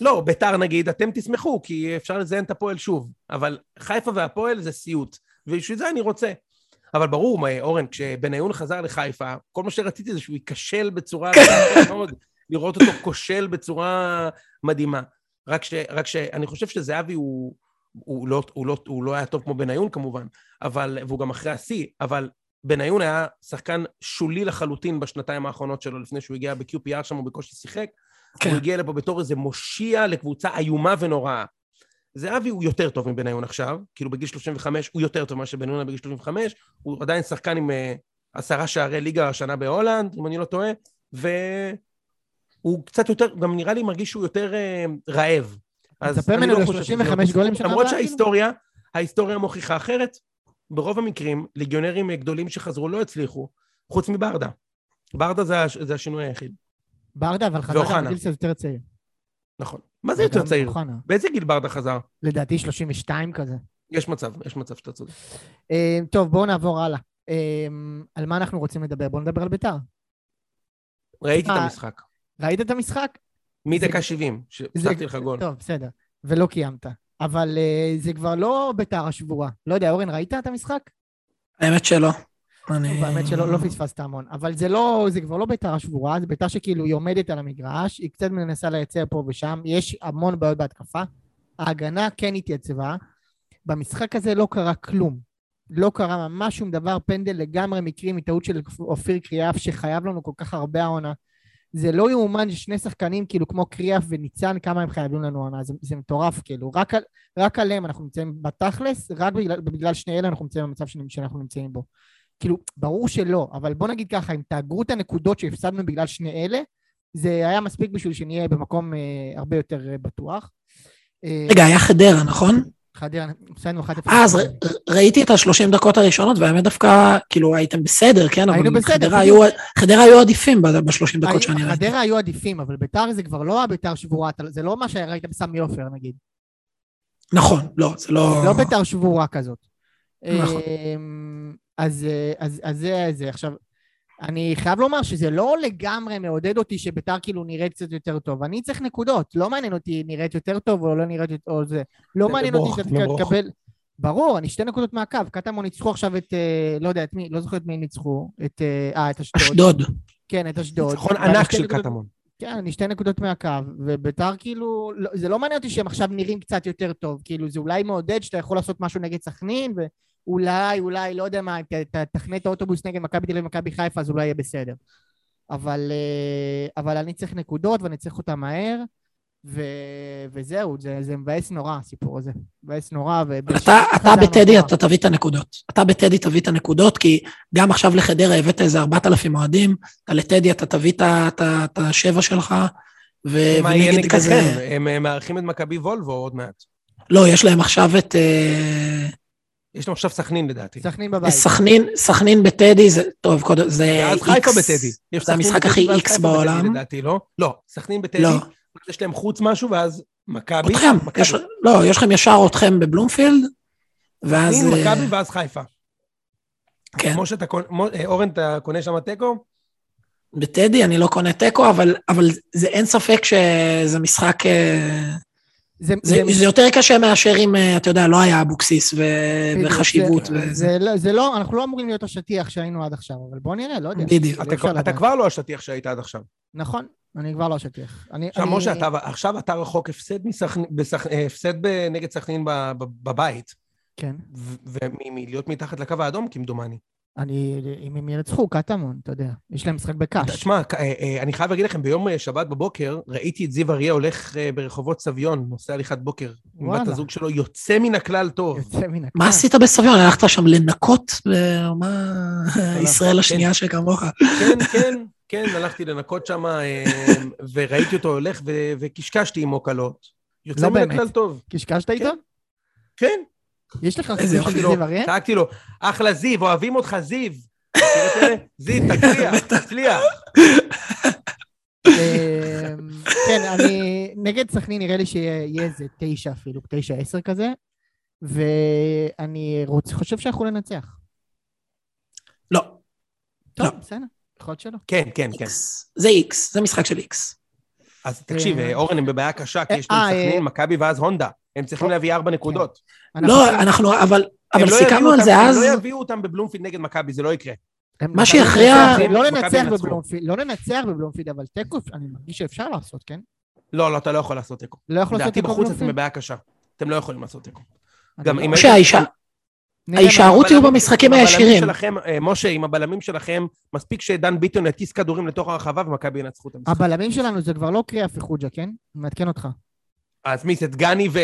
Speaker 3: לא, ביתר נגיד, אתם תשמחו, כי אפשר לזיין את הפועל שוב, אבל חיפה והפועל זה סיוט, ובשביל זה אני רוצה. אבל ברור, מה, אורן, כשבניון חזר לחיפה, כל מה שרציתי זה שהוא ייכשל בצורה... מאוד, לראות אותו כושל בצורה מדהימה. רק ש... רק שאני חושב שזהבי הוא... הוא לא, הוא, לא, הוא לא היה טוב כמו בניון כמובן, אבל, והוא גם אחרי השיא, אבל בניון היה שחקן שולי לחלוטין בשנתיים האחרונות שלו, לפני שהוא הגיע ב-QPR שם, הוא בקושי שיחק.
Speaker 1: כן.
Speaker 3: הוא הגיע לפה בתור איזה מושיע לקבוצה איומה ונוראה. זהבי הוא יותר טוב מבניון עכשיו, כאילו בגיל 35 הוא יותר טוב ממה שבניון היה בגיל 35, הוא עדיין שחקן עם אה, עשרה שערי ליגה השנה בהולנד, אם אני לא טועה, והוא קצת יותר, גם נראה לי מרגיש שהוא יותר אה, רעב. אז אני
Speaker 2: ממנו
Speaker 3: לא חושב שזה
Speaker 2: ל-35
Speaker 3: עוד
Speaker 2: גולים
Speaker 3: בזכות,
Speaker 2: שנה
Speaker 3: למרות
Speaker 2: כאילו?
Speaker 3: שההיסטוריה, ההיסטוריה מוכיחה אחרת. ברוב המקרים, ליגיונרים גדולים שחזרו לא הצליחו, חוץ מברדה. ברדה זה, הש- זה השינוי היחיד.
Speaker 2: ברדה, אבל חזר גם. בגיל קצת יותר צעיר.
Speaker 3: נכון. מה זה יותר צעיר?
Speaker 2: אוחנה.
Speaker 3: באיזה גיל ברדה חזר?
Speaker 2: לדעתי 32 כזה.
Speaker 3: יש מצב, יש מצב שאתה צודק.
Speaker 2: אה, טוב, בואו נעבור הלאה. אה, על מה אנחנו רוצים לדבר? בואו נדבר על ביתר.
Speaker 3: ראיתי את
Speaker 2: אה,
Speaker 3: המשחק.
Speaker 2: ראית את המשחק?
Speaker 3: מדקה 70, שהפסקתי לך גול.
Speaker 2: טוב, בסדר. ולא קיימת. אבל אה, זה כבר לא ביתר השבורה. לא יודע, אורן, ראית את המשחק?
Speaker 1: האמת שלא. אני...
Speaker 2: באמת שלא לא פספסת המון. אבל זה לא, זה כבר לא ביתר השבורה, זה ביתר שכאילו היא עומדת על המגרש, היא קצת מנסה לייצר פה ושם, יש המון בעיות בהתקפה. ההגנה כן התייצבה. במשחק הזה לא קרה כלום. לא קרה ממש שום דבר, פנדל לגמרי מקרי מטעות של אופיר קריאף שחייב לנו כל כך הרבה העונה. זה לא יאומן ששני שחקנים כאילו כמו קריאף וניצן, כמה הם חייבים לנו העונה, זה, זה מטורף כאילו. רק, על, רק עליהם אנחנו נמצאים בתכלס, רק בגלל, בגלל שני אלה אנחנו נמצאים במצב שאנחנו נמצאים בו. כאילו, ברור שלא, אבל בוא נגיד ככה, אם תאגרו את הנקודות שהפסדנו בגלל שני אלה, זה היה מספיק בשביל שנהיה במקום אה, הרבה יותר אה, בטוח. אה,
Speaker 1: רגע, היה חדרה, נכון?
Speaker 2: חדרה, הפסדנו 1-0.
Speaker 1: אה, אז ראיתי את השלושים דקות הראשונות, והאמת דווקא, כאילו, הייתם בסדר, כן?
Speaker 2: היינו בסדר,
Speaker 1: חדרה. היו- חדרה היו עדיפים בשלושים דקות שאני ראיתי.
Speaker 2: חדרה היו עדיפים, אבל ביתר זה כבר לא הביתר שבורה, אתה- זה לא מה שראית בסמי עופר נגיד.
Speaker 1: נכון, לא, זה לא...
Speaker 2: לא ביתר שבורה כזאת.
Speaker 1: נכון.
Speaker 2: אמ, אז, אה, אז, אז זה זה. עכשיו, אני חייב לומר שזה לא לגמרי מעודד אותי שביתר כאילו נראית קצת יותר טוב. אני צריך נקודות. לא מעניין אותי נראית יותר טוב או לא נראית יותר... או זה. לא
Speaker 3: זה
Speaker 2: מעניין אותי
Speaker 3: לברוך.
Speaker 2: לקבל... ברור, אני שתי נקודות מהקו. קטמון ניצחו עכשיו את... אה, לא יודע את מי, לא זוכר את מי ניצחו. את... אה, אה, את אשדוד.
Speaker 1: אשדוד.
Speaker 2: כן, את אשדוד.
Speaker 3: ניצחון ענק של
Speaker 2: נקודות-
Speaker 3: קטמון.
Speaker 2: כן, אני שתי נקודות מהקו, וביתר כאילו, לא, זה לא מעניין אותי שהם עכשיו נראים קצת יותר טוב, כאילו זה אולי מעודד שאתה יכול לעשות משהו נגד סכנין, ואולי, אולי, לא יודע מה, תכנה את האוטובוס נגד מכבי תל אביב ומכבי חיפה, אז אולי יהיה בסדר. אבל, אה, אבל אני צריך נקודות ואני צריך אותן מהר, ו... וזהו, זה, זה מבאס נורא הסיפור הזה. מבאס נורא, ו...
Speaker 1: אתה, אתה בטדי, אתה תביא את הנקודות. אתה בטדי תביא את הנקודות, כי גם עכשיו לחדרה הבאת איזה 4,000 אוהדים, אתה לטדי אתה תביא את השבע שלך, ו-
Speaker 3: מה יהיה
Speaker 1: ונגד כזה...
Speaker 3: הם אה, מארחים את מכבי וולבו עוד מעט.
Speaker 1: לא, יש להם עכשיו את... אה,
Speaker 3: יש להם עכשיו סכנין לדעתי.
Speaker 2: סכנין בבית.
Speaker 1: סכנין, סכנין בטדי, זה... טוב, קודם, זה
Speaker 3: ואז חיפה
Speaker 1: איקס.
Speaker 3: בטדי.
Speaker 1: זה המשחק הכי איקס בעולם.
Speaker 3: לדעתי, לא? לא, סכנין בטדי,
Speaker 1: לא,
Speaker 3: אז יש להם חוץ משהו, ואז מכבי.
Speaker 1: אתכם. יש- לא, יש לכם ישר אתכם בבלומפילד, ואז...
Speaker 3: סכנין,
Speaker 1: אה,
Speaker 3: מכבי ואז חיפה.
Speaker 1: כן.
Speaker 3: כמו שאתה קונה, אה, אורן, אתה קונה שם תיקו?
Speaker 1: בטדי, אני לא קונה תיקו, אבל, אבל זה אין ספק שזה משחק... אה,
Speaker 2: זה,
Speaker 1: זה, זה יותר קשה מאשר אם, אה, אתה יודע, לא היה אבוקסיס ו... וחשיבות.
Speaker 2: זה,
Speaker 1: וזה.
Speaker 2: זה, לא- זה לא, אנחנו לא אמורים להיות השטיח שהיינו עד עכשיו, אבל בוא נראה, לא יודע.
Speaker 1: בדיוק.
Speaker 3: אתה,
Speaker 2: אפשר
Speaker 3: אתה. כבר לא השטיח שהיית עד עכשיו.
Speaker 2: נכון, אני כבר לא השטיח. אני,
Speaker 3: עכשיו,
Speaker 2: אני,
Speaker 3: משה, אתה, עכשיו אתה רחוק הפסד, מסכנ... בסכ... הפסד. נגד סכנין ב... ב... בבית,
Speaker 2: כן.
Speaker 3: ומלהיות מתחת לקו האדום, כמדומני.
Speaker 2: אני, אם הם ינצחו, קטמון, אתה יודע. יש להם משחק בקאש.
Speaker 3: תשמע, אה, אה, אני חייב להגיד לכם, ביום אה, שבת בבוקר, ראיתי את זיו אריה הולך ברחובות סביון, נוסע הליכת בוקר, עם בת. הזוג שלו, יוצא מן הכלל טוב.
Speaker 2: יוצא מן הכלל.
Speaker 1: מה עשית בסביון? הלכת שם לנקות? מה... ישראל השנייה שכמוך.
Speaker 3: כן, כן, כן, הלכתי לנקות שם, וראיתי אותו הולך, וקשקשתי עמו קלות. יוצא
Speaker 2: לא
Speaker 3: מן. הכלל טוב.
Speaker 2: קשקשת איתו?
Speaker 3: כן,
Speaker 2: יש לך חיבור של זיו אריה?
Speaker 3: צעקתי לו, אחלה זיו, אוהבים אותך זיו. זיו, תצליח, תצליח.
Speaker 2: אמ, כן, אני... נגד סכנין נראה לי שיהיה איזה תשע אפילו, תשע עשר כזה, ואני רוצ... חושב שאנחנו ננצח.
Speaker 1: לא,
Speaker 2: טוב,
Speaker 1: לא.
Speaker 2: בסדר, יכול להיות שלא.
Speaker 3: כן, כן, כן.
Speaker 1: זה איקס, זה משחק של איקס.
Speaker 3: אז תקשיב,
Speaker 2: אה,
Speaker 3: אורן, הם בבעיה קשה, כי יש להם
Speaker 2: אה,
Speaker 3: סכנין,
Speaker 2: אה,
Speaker 3: מכבי ואז הונדה. הם צריכים
Speaker 2: טוב.
Speaker 3: להביא ארבע נקודות.
Speaker 2: אנחנו
Speaker 1: לא, אנחנו, אבל, אבל
Speaker 3: לא
Speaker 1: סיכמנו על זה אז.
Speaker 3: הם לא יביאו אותם בבלומפילד נגד מכבי, זה לא יקרה.
Speaker 1: מה שיכריע-
Speaker 2: לא לנצח. בבלומפילד, לא לנצח בבלומפילד, אבל תיקו, אני מרגיש שאפשר לעשות, כן?
Speaker 3: לא, לא, אתה לא יכול לעשות תיקו.
Speaker 2: לא יכול לעשות
Speaker 3: לדעתי
Speaker 2: תיקו
Speaker 3: בחוץ אתם? בבעיה קשה. אתם לא יכולים לעשות תיקו. גם
Speaker 2: לא-
Speaker 3: אם
Speaker 1: ההישארות יהיו במשחקים הישירים.
Speaker 3: שלכם, אה, משה, עם הבלמים שלכם, מספיק שדן ביטון יטיס כדורים לתוך הרחבה ומכבי ינצחו את המשחק.
Speaker 2: הבלמים שלנו זה כבר לא קריאה וחוג'ה, כן? אני מעדכן אותך.
Speaker 3: אז מי זה, דגני ו...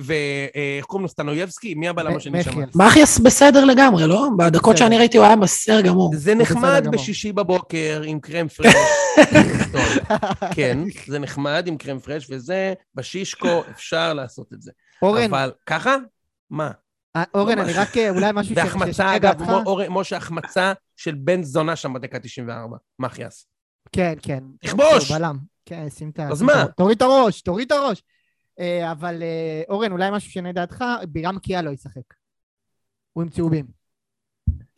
Speaker 3: ו... אה, איך קוראים לו? סטנויבסקי? מי הבלם
Speaker 2: מ-
Speaker 3: השני שם?
Speaker 2: מחיאס.
Speaker 1: מחיאס בסדר לגמרי, לא? בדקות. שאני ראיתי הוא היה בסדר גמור.
Speaker 3: זה נחמד. בשישי בבוקר עם קרם פרש. כן, זה נחמד עם קרם פרש, וזה, בשישקו אפשר לעשות את זה.
Speaker 2: אורן,
Speaker 3: אבל ככה? מה?
Speaker 2: אה, אורן,
Speaker 3: ממש.
Speaker 2: אני רק אה, אולי משהו ש-
Speaker 3: והחמצה,
Speaker 2: שישנה
Speaker 3: אגב, משה, החמצה של בן זונה שם בדקה 94. מחיאס.
Speaker 2: כן, כן.
Speaker 3: תכבוש!
Speaker 2: בלם. כן, שים את ה...
Speaker 3: אז מה?
Speaker 2: תוריד את הראש, תוריד את הראש. אה, אבל אה, אורן, אולי משהו שישנה דעתך, בירם קיאה לא ישחק. הוא עם צהובים.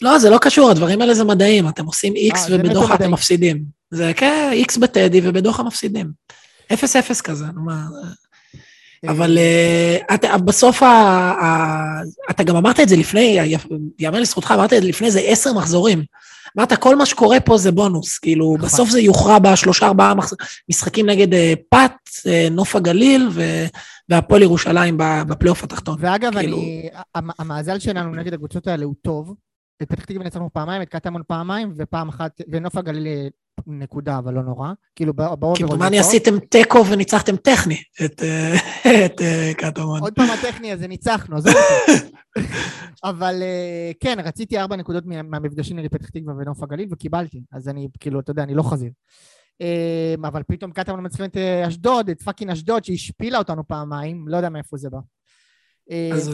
Speaker 1: לא, זה לא קשור, הדברים האלה זה מדעים. אתם עושים איקס
Speaker 2: אה,
Speaker 1: ובדוחה אתם. מפסידים. זה כן, איקס בטדי ובדוחה מפסידים. אפס אפס כזה, נו מה... אבל בסוף, אתה גם אמרת את זה לפני, יאמר לזכותך, אמרת את זה לפני איזה עשר מחזורים. אמרת, כל מה שקורה פה זה בונוס, כאילו,
Speaker 2: נכון.
Speaker 1: בסוף זה יוכרע בשלושה ארבעה משחקים נגד אה, פת, אה, נוף הגליל ו- והפועל ירושלים בפלייאוף התחתון.
Speaker 2: ואגב,
Speaker 1: כאילו-
Speaker 2: אני... המ- המאזן שלנו נגד הקבוצות האלה הוא טוב. את פתח תקווה ניצחנו פעמיים, את קטמון פעמיים, ופעם אחת, ונוף הגליל אה, נקודה, אבל לא נורא. כאילו, בא- ב overall
Speaker 1: כמדומני
Speaker 2: טוב.
Speaker 1: עשיתם תיקו וניצחתם טכני את אה, אה, קטמון.
Speaker 2: עוד פעם הטכני הזה, ניצחנו, עזוב אותי. אבל אה, כן, רציתי ארבע נקודות מה- מהמפגשים נגד פתח תקווה ונוף הגליל, וקיבלתי. אז אני, כאילו, אתה יודע, אני לא חזיר. אבל פתאום קטמון מנצחים את אשדוד, את fucking אשדוד, שהשפילה אותנו פעמיים, לא יודע מאיפה זה בא.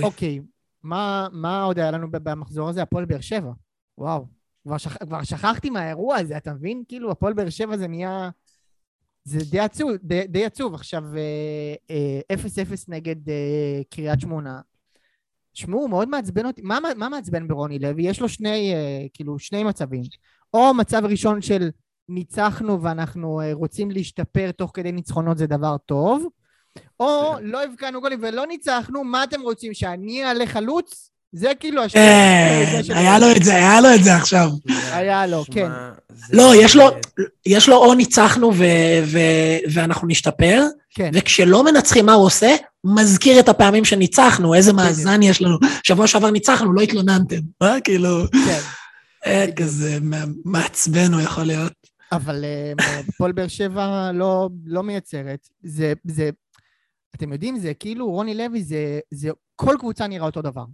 Speaker 2: אוקיי, מה, מה עוד היה לנו במחזור הזה? הפועל באר שבע. וואו, כבר, שכ... כבר שכחתי מהאירוע הזה, אתה מבין? כאילו, הפועל באר שבע זה נהיה... זה די עצוב, די, די עצוב. עכשיו, אה, אה, 0-0 נגד אה, קריית שמונה. שמעו, מאוד מעצבן אותי. מה, מה מעצבן ברוני לוי? יש לו שני, אה, כאילו, שני מצבים. או מצב ראשון של ניצחנו ואנחנו אה, רוצים להשתפר תוך כדי ניצחונות זה דבר טוב, או לא הבקענו גולים ולא ניצחנו, מה אתם רוצים, שאני אעלה חלוץ? זה כאילו השני.
Speaker 1: כן, היה לו את זה, היה לו את זה עכשיו.
Speaker 2: היה לו, כן.
Speaker 1: לא, יש לו, יש לו או ניצחנו ו- ו- ואנחנו נשתפר,
Speaker 2: כן,
Speaker 1: וכשלא מנצחים מה הוא עושה? מזכיר את הפעמים שניצחנו, איזה מאזן יש לנו. שבוע שעבר ניצחנו, לא התלוננתם. אה, כאילו,
Speaker 2: כן.
Speaker 1: אה, כזה מע- מעצבן הוא יכול להיות.
Speaker 2: אבל אה, הפועל באר שבע לא, לא מייצרת. זה, זה, אתם יודעים, זה כאילו רוני לוי, זה, זה, כל קבוצה נראה אותו דבר.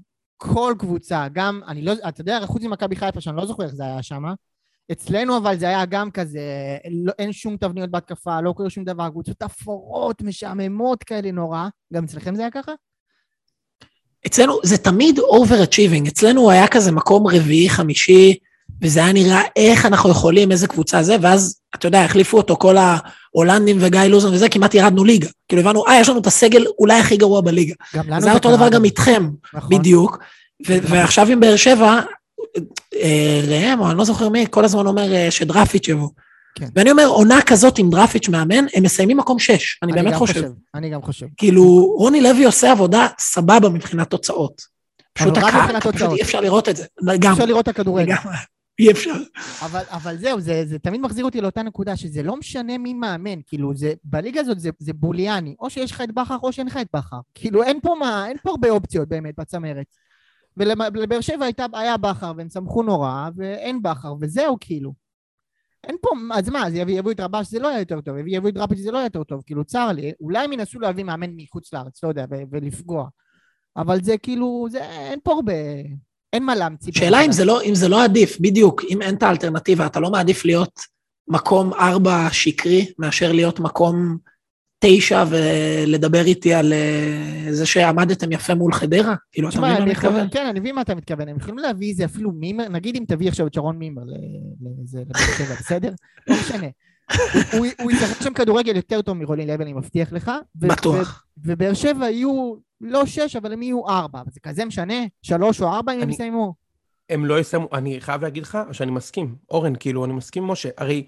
Speaker 2: כל קבוצה, גם, אני לא, אתה יודע, חוץ ממכבי חיפה, שאני לא זוכר איך זה היה שם, אצלנו אבל זה היה גם כזה, לא, אין שום תבניות בהתקפה, לא קורה שום דבר, קבוצות אפורות, משעממות כאלה נורא. גם אצלכם זה היה ככה?
Speaker 1: אצלנו זה תמיד overachieving, אצלנו היה כזה מקום רביעי, חמישי, וזה היה נראה איך אנחנו יכולים, איזה קבוצה זה, ואז, אתה יודע, החליפו אותו כל ההולנדים וגיא לוזון וזה, כמעט ירדנו ליגה. כאילו הבנו, אה, יש לנו את הסגל אולי הכי גרוע בליגה.
Speaker 2: גם לנו
Speaker 1: זה היה אותו דבר גם איתכם,
Speaker 2: נכון.
Speaker 1: בדיוק. ו- ועכשיו עם באר שבע, אה, ראם, או אני לא זוכר מי, כל הזמן אומר אה, שדרפיץ' יבוא.
Speaker 2: כן.
Speaker 1: ואני אומר, עונה כזאת עם דרפיץ' מאמן, הם מסיימים מקום שש, אני באמת
Speaker 2: גם
Speaker 1: חושב.
Speaker 2: אני גם חושב.
Speaker 1: כאילו, רוני לוי עושה עבודה סבבה מבחינת תוצאות. פשוט הקהל,
Speaker 2: מבחינת
Speaker 1: פשוט. אי אפשר לראות את זה. גם,
Speaker 2: אפשר לראות את הכדורגל.
Speaker 1: אי אפשר.
Speaker 2: אבל, אבל זהו, זה, זה תמיד מחזיר אותי לאותה נקודה, שזה לא משנה מי מאמן, כאילו, זה, בליגה הזאת זה, זה בוליאני, או שיש לך את בכר או שאין לך את בכר. כאילו, אין פה מה, אין פה הרבה אופציות באמת בצמרת. ולבאר שבע הייתה, היה בכר, והם צמחו נורא, ואין בכר, וזהו, כאילו. אין פה, אז מה, אז יביאו את רבש זה לא יהיה יותר טוב, יביאו את דראפיץ' זה לא יהיה יותר טוב, כאילו, צר לי, אולי הם ינסו להביא מאמן מחוץ לארץ, לא יודע, ולפגוע. אבל זה כאילו, זה, אין פה הרבה, אין מה להמציא.
Speaker 1: שאלה אם. זה, לא, אם זה לא עדיף, בדיוק, אם אין את האלטרנטיבה, אתה לא מעדיף להיות מקום ארבע שקרי, מאשר להיות מקום תשע ולדבר איתי על אה, זה שעמדתם יפה מול חדרה? כאילו, אתה מבין מה אני מתכוון?
Speaker 2: כן, אני מבין מה אתה מתכוון. הם יכולים להביא איזה אפילו מימר, נגיד אם תביא עכשיו את שרון מימר לזה, לבאר שבע, בסדר? לא משנה. הוא- ישחק שם כדורגל יותר טוב מרוני לוי, אני מבטיח לך.
Speaker 1: בטוח.
Speaker 2: ובאר שבע יהיו לא שש, אבל הם יהיו ארבע. זה כזה משנה? שלוש או ארבע אם הם יסיימו?
Speaker 3: הם לא יסיימו, אני חייב להגיד לך שאני מסכים. אורן, כאילו, אני מסכים עם משה. הרי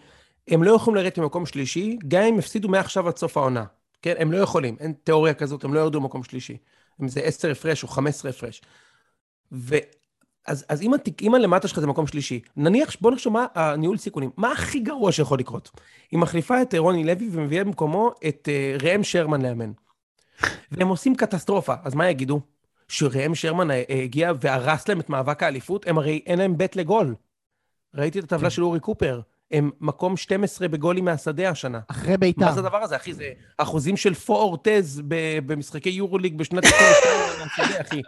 Speaker 3: הם לא יכולים לרדת ממקום שלישי, גם אם יפסידו מעכשיו עד סוף העונה. כן? הם לא יכולים, אין תיאוריה כזאת, הם לא ירדו ממקום שלישי. אם זה 10 הפרש או 15 הפרש. ו... אז, אז אם, התיק, אם הלמטה שלך זה מקום שלישי, נניח, בוא נחשוב מה הניהול סיכונים. מה הכי גרוע שיכול לקרות? היא מחליפה את אה, רוני לוי ומביאה במקומו את uh, ראם שרמן לאמן. והם עושים קטסטרופה, אז מה יגידו? שראם שרמן אה, הגיע והרס להם את מאבק האליפות? הם הרי אין להם בית לגול. ראיתי את הטבלה
Speaker 2: כן.
Speaker 3: של אורי קופר, הם מקום 12 בגולים מהשדה השנה.
Speaker 2: אחרי ביתר.
Speaker 3: מה זה הדבר הזה, אחי? זה אחוזים של פו אורטז ב- במשחקי יורוליג בשנת 22 מהשדה, אחי.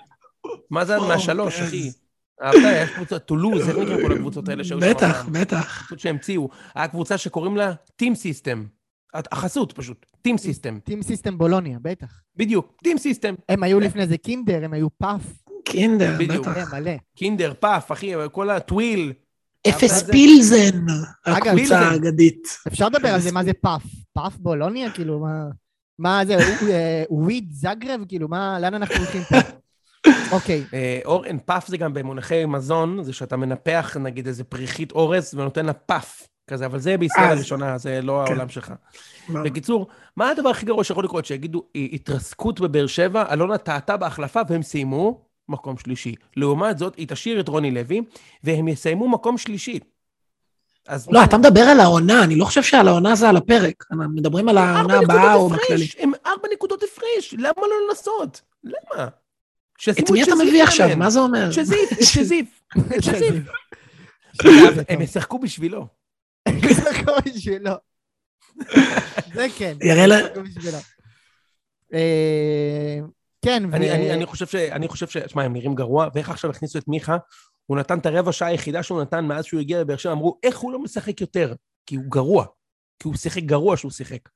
Speaker 3: מה זה מהשלוש. אחי? אהבת, יש קבוצה, טולוז, איך נקרא כל הקבוצות האלה שהיו שם?
Speaker 1: בטח? בטח.
Speaker 3: קבוצות שהמציאו. היה קבוצה שקוראים לה Team System. החסות פשוט, Team System.
Speaker 2: Team System בולוניה, בטח.
Speaker 3: בדיוק, Team System.
Speaker 2: הם היו לפני זה קינדר, הם היו פאף.
Speaker 1: קינדר. בטח.
Speaker 2: כן, מלא.
Speaker 3: קינדר, פאף, אחי, כל הטוויל.
Speaker 1: אפס פילזן, הקבוצה. האגדית.
Speaker 2: אפשר לדבר על זה, מה זה פאף? פאף בולוניה? כאילו, מה... מה זה, אה, וויד זגרב? כאילו, מה, לאן אנחנו הולכים פה? אוקיי,
Speaker 3: אה, אורן, puff זה גם במונחי מזון, זה שאתה מנפח נגיד איזה פריכית אורז ונותן לה puff כזה, אבל זה בישראל
Speaker 1: אה,
Speaker 3: הראשונה, זה לא
Speaker 1: כן.
Speaker 3: העולם שלך. בקיצור, מה הדבר הכי גרוע שיכול לקרות? שיגידו, "אה, התרסקות בבאר שבע, אלונה טעתה בהחלפה והם סיימו מקום שלישי. לעומת זאת, היא תשאיר את רוני לוי, והם יסיימו מקום שלישי. אז
Speaker 1: לא, אתה מדבר על העונה, אני לא חושב שעל העונה זה על הפרק. אנחנו מדברים על העונה הבאה או בכללי.
Speaker 3: הם ארבע נקודות הפרש, למה לא לנסות? למה?
Speaker 1: את מי אתה מביא עכשיו? מה זה אומר?
Speaker 3: שזיף, שזיף. הם ישחקו בשבילו.
Speaker 2: זה הכל בשבילו. זה כן.
Speaker 1: יראה לה-.
Speaker 2: אה, כן, ו...
Speaker 3: אני, אני, אני חושב ש... אני חושב ש... שמע, הם נראים גרוע, ואיך עכשיו הכניסו את מיכה? הוא נתן את הרבע שעה היחידה שהוא נתן מאז שהוא הגיע לבאר שבע, אמרו, איך הוא לא משחק יותר? כי הוא גרוע. כי הוא שיחק גרוע שהוא שיחק.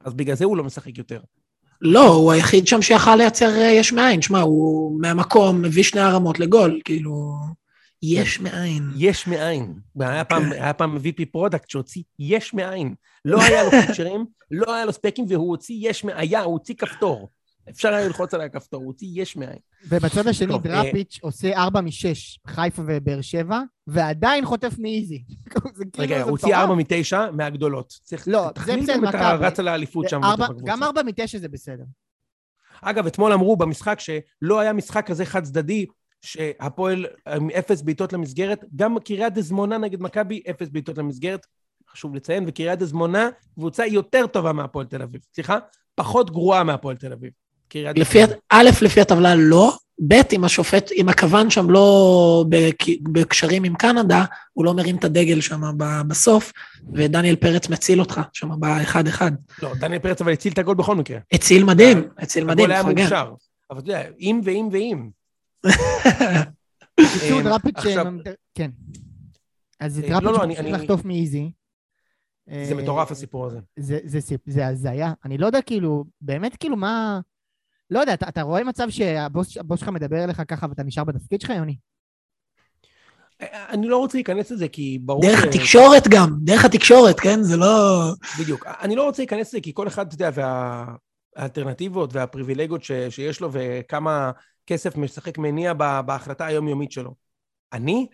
Speaker 3: אז בגלל זה הוא לא משחק יותר.
Speaker 1: לא, הוא היחיד שם שיכל לייצר אה, יש מאין. שמע, הוא מהמקום מביא שני הרמות לגול, כאילו... יש מאין.
Speaker 3: יש מאין. היה פעם,
Speaker 1: כן.
Speaker 3: היה פעם VP product שהוציא יש מאין. לא היה לו פיצ'רים, לא היה לו ספקים, והוא הוציא יש מאין. היה, הוא הוציא כפתור. אפשר היה ללחוץ על הכפתור, הוא הוציא יש מאין.
Speaker 2: ובצד השני
Speaker 3: טוב,
Speaker 2: דראפיץ' עושה 4 מ-6, חיפה ובאר שבע, ועדיין חוטף מאיזי. כאילו,
Speaker 3: רגע, הוא הוציא
Speaker 2: מטורף.
Speaker 3: ארבע מתשע מהגדולות. צריך,
Speaker 2: לא, זה בסדר,
Speaker 3: גם את
Speaker 2: מכבי.
Speaker 3: הרץ על האליפות שם בתוך הקבוצה.
Speaker 2: גם 4 מ-9 זה בסדר.
Speaker 3: אגב, אתמול אמרו במשחק שלא היה משחק כזה חד צדדי, שהפועל עם אפס בעיטות למסגרת, גם קריית דזמונה נגד מכבי, אפס בעיטות למסגרת, חשוב לציין, וקריית דזמונה, קבוצה יותר טובה מהפועל תל אביב. סליחה? פחות גרועה מהפועל תל אביב. קריית
Speaker 1: לפי, א', לפי הטבלה לא, ב', אם השופט, אם הכוון שם לא בק- בקשרים עם קנדה, הוא לא מרים את הדגל שם בסוף, ודניאל פרץ מציל אותך שם באחד-אחד.
Speaker 3: לא, דניאל פרץ אבל הציל את הגול בכל מקרה.
Speaker 1: הציל מדהים, הציל מדהים,
Speaker 3: הגול היה
Speaker 1: מפרגן.
Speaker 3: מאושר. אבל אתה יודע, אם ואם ואם.
Speaker 2: בקיצור,
Speaker 3: אמ,
Speaker 2: דראפיץ'... אה, כן. אז
Speaker 3: אה,
Speaker 2: דראפיץ'
Speaker 3: לא, לא,
Speaker 2: לחטוף מאיזי.
Speaker 3: זה
Speaker 2: אה,
Speaker 3: מטורף הסיפור הזה.
Speaker 2: זה, זה, סיפ- זה הזיה. אני לא יודע, כאילו, באמת, כאילו, מה... לא יודע, אתה, אתה רואה מצב שהבוס הבוס שלך מדבר אליך ככה ואתה נשאר בתפקיד שלך, יוני?
Speaker 3: אני לא רוצה להיכנס לזה, כי ברור...
Speaker 1: דרך
Speaker 3: ש-
Speaker 1: התקשורת גם, דרך התקשורת, כן? זה לא...
Speaker 3: בדיוק. אני לא רוצה להיכנס לזה, כי כל אחד, אתה יודע, והאלטרנטיבות והפריבילגיות ש, שיש לו, וכמה כסף משחק מניע ב- בהחלטה היומיומית שלו. אני,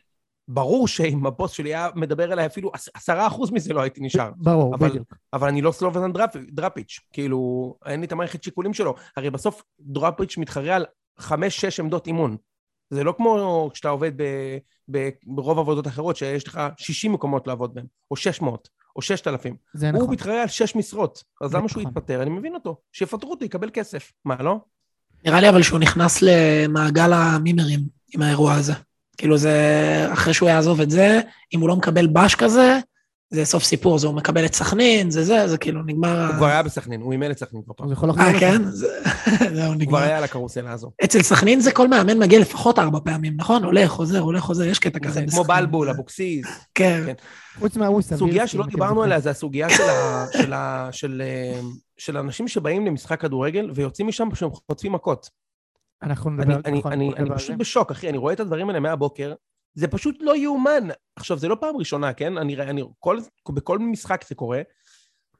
Speaker 3: ברור שאם הבוס שלי היה מדבר אליי אפילו עש- עשרה אחוז מזה לא הייתי נשאר.
Speaker 2: ברור,
Speaker 3: אבל-
Speaker 2: בדיוק.
Speaker 3: אבל אני לא סלובדן דראפ, דראפיץ', כאילו, אין לי את המערכת שיקולים שלו. הרי בסוף דראפיץ' מתחרה על חמש-שש עמדות אימון. זה לא כמו כשאתה עובד ב, ב, ברוב עבודות אחרות, שיש לך 60 מקומות לעבוד בהם, או 600, או 6,000.
Speaker 2: זה
Speaker 3: הוא
Speaker 2: נכון.
Speaker 3: מתחרה על 6 משרות, אז למה שהוא
Speaker 2: נכון.
Speaker 3: יתפטר? אני מבין אותו. שיפטרו אותו, יקבל כסף. מה, לא?
Speaker 1: נראה לי אבל שהוא נכנס למעגל המימרים עם האירוע הזה. כאילו זה, אחרי שהוא יעזוב את זה, אם הוא לא מקבל בש כזה, זה סוף סיפור, זה הוא מקבל את סכנין, זה זה, זה כאילו נגמר...
Speaker 3: הוא כבר היה בסכנין, הוא אימן את סכנין כבר פעם.
Speaker 2: הוא יכול לחזור
Speaker 1: אה. כן? זה- זהו,
Speaker 3: הוא כבר
Speaker 1: נגמר.
Speaker 3: היה על הקרוסלה הזו.
Speaker 1: אצל סכנין זה כל מאמן מגיע לפחות ארבע פעמים, נכון? הולך, חוזר, הולך, חוזר, יש קטע כזה.
Speaker 3: כמו. בלבול, אבוקסיס.
Speaker 1: כן.
Speaker 3: כן.
Speaker 2: חוץ סביר.
Speaker 3: סוגיה שלא
Speaker 2: אם אתם
Speaker 3: דיברנו. עליה זה הסוגיה של, ה, של, ה, של, אה, של אנשים שבאים למשחק כדורגל ויוצאים משם כשהם חוטפים מכות.
Speaker 2: אנחנו
Speaker 3: אני,
Speaker 2: נדבר,
Speaker 3: אני,
Speaker 2: נכון,
Speaker 3: אני,
Speaker 2: נדבר
Speaker 3: אני
Speaker 2: על
Speaker 3: פשוט. בשוק, אחי, אני רואה את הדברים האלה מהבוקר, זה פשוט לא יאומן. עכשיו, זה לא פעם ראשונה, כן? אני, אני, כל, בכל משחק זה קורה,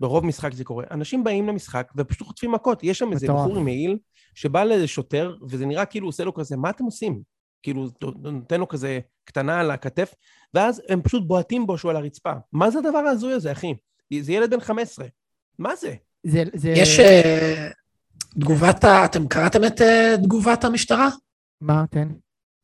Speaker 3: ברוב משחק זה קורה. אנשים באים למשחק ופשוט חוטפים מכות. יש שם איזה. בחור עם מעיל שבא לשוטר, וזה נראה כאילו עושה לו כזה, מה אתם עושים? כאילו, נותן לו כזה קטנה על הכתף, ואז הם פשוט בועטים בו שהוא על הרצפה. מה זה הדבר ההזוי הזה, אחי? זה ילד בן 15. מה זה?
Speaker 2: זה- זה...
Speaker 1: יש אה, תגובת ה... אתם קראתם את אה, תגובת המשטרה?
Speaker 2: מה, תן.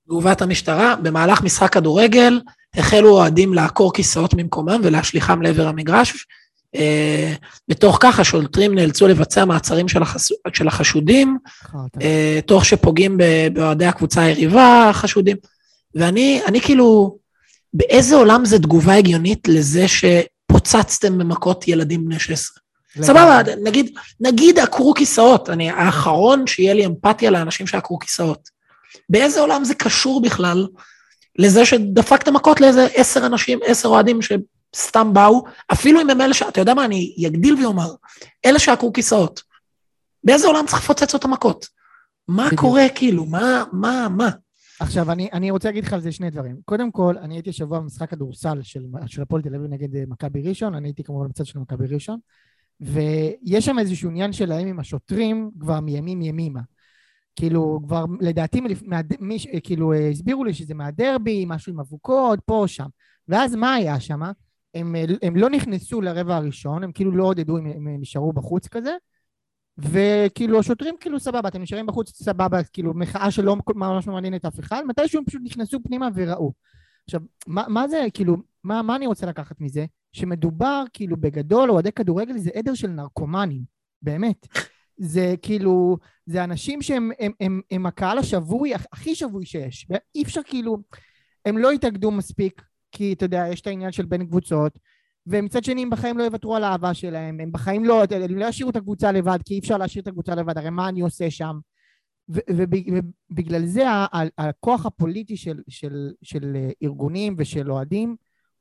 Speaker 1: תגובת המשטרה, במהלך משחק כדורגל החלו אוהדים לעקור כיסאות ממקומם ולהשליכם לעבר המגרש. אה, בתוך כך השוטרים נאלצו לבצע מעצרים של, החס... של החשודים. אה, תוך שפוגעים באוהדי הקבוצה היריבה החשודים. ואני אני כאילו, באיזה עולם זה תגובה הגיונית לזה שפוצצתם במכות ילדים בני 16? סבבה, נגיד, נגיד עקרו כיסאות, אני האחרון שיהיה לי אמפתיה לאנשים שעקרו כיסאות. באיזה עולם זה קשור בכלל לזה שדפקת מכות לאיזה עשר אנשים, עשר אוהדים שסתם באו, אפילו אם הם אלה ש... אתה יודע מה, אני אגדיל ואומר, אלה שעקרו כיסאות. באיזה עולם צריך לפוצץ אותם מכות? מה
Speaker 2: בדיוק.
Speaker 1: קורה כאילו? מה, מה, מה?
Speaker 2: עכשיו, אני, אני רוצה להגיד לך על זה שני דברים. קודם כל, אני הייתי השבוע במשחק כדורסל של, של הפועל תל אביב נגד אה, מכבי ראשון, אני הייתי כמובן בצד של מכבי ראשון, ויש שם איזשהו עניין שלהם עם השוטרים כבר מימים ימימה. כאילו, כבר לדעתי, מלפ- מהד... מי, ש- כאילו, אה, הסבירו לי שזה מהדרבי, משהו עם אבוקות, פה או שם. ואז מה היה שם? הם, אה, הם לא נכנסו לרבע הראשון, הם כאילו לא עודדו, הם, הם נשארו בחוץ כזה, וכאילו השוטרים כאילו סבבה, אתם נשארים בחוץ סבבה, כאילו מחאה שלא ממש מעניינת אף אחד, מתישהו הם פשוט נכנסו פנימה וראו. עכשיו, מה, מה זה, כאילו, מה, מה אני רוצה לקחת מזה? שמדובר כאילו בגדול, אוהדי כדורגל זה עדר של נרקומנים, באמת. זה כאילו, זה אנשים שהם הם, הם, הם הקהל השבוי, הכ- הכי שבוי שיש. אי אפשר כאילו, הם לא התאגדו מספיק, כי אתה יודע, יש את העניין של בין קבוצות, ומצד שני הם בחיים לא יוותרו על האהבה שלהם, הם בחיים לא, הם לא ישאירו את הקבוצה לבד, כי אי אפשר להשאיר את הקבוצה לבד, הרי מה אני עושה שם? ובגלל זה הכוח הפוליטי של, של, של אה, ארגונים ושל אוהדים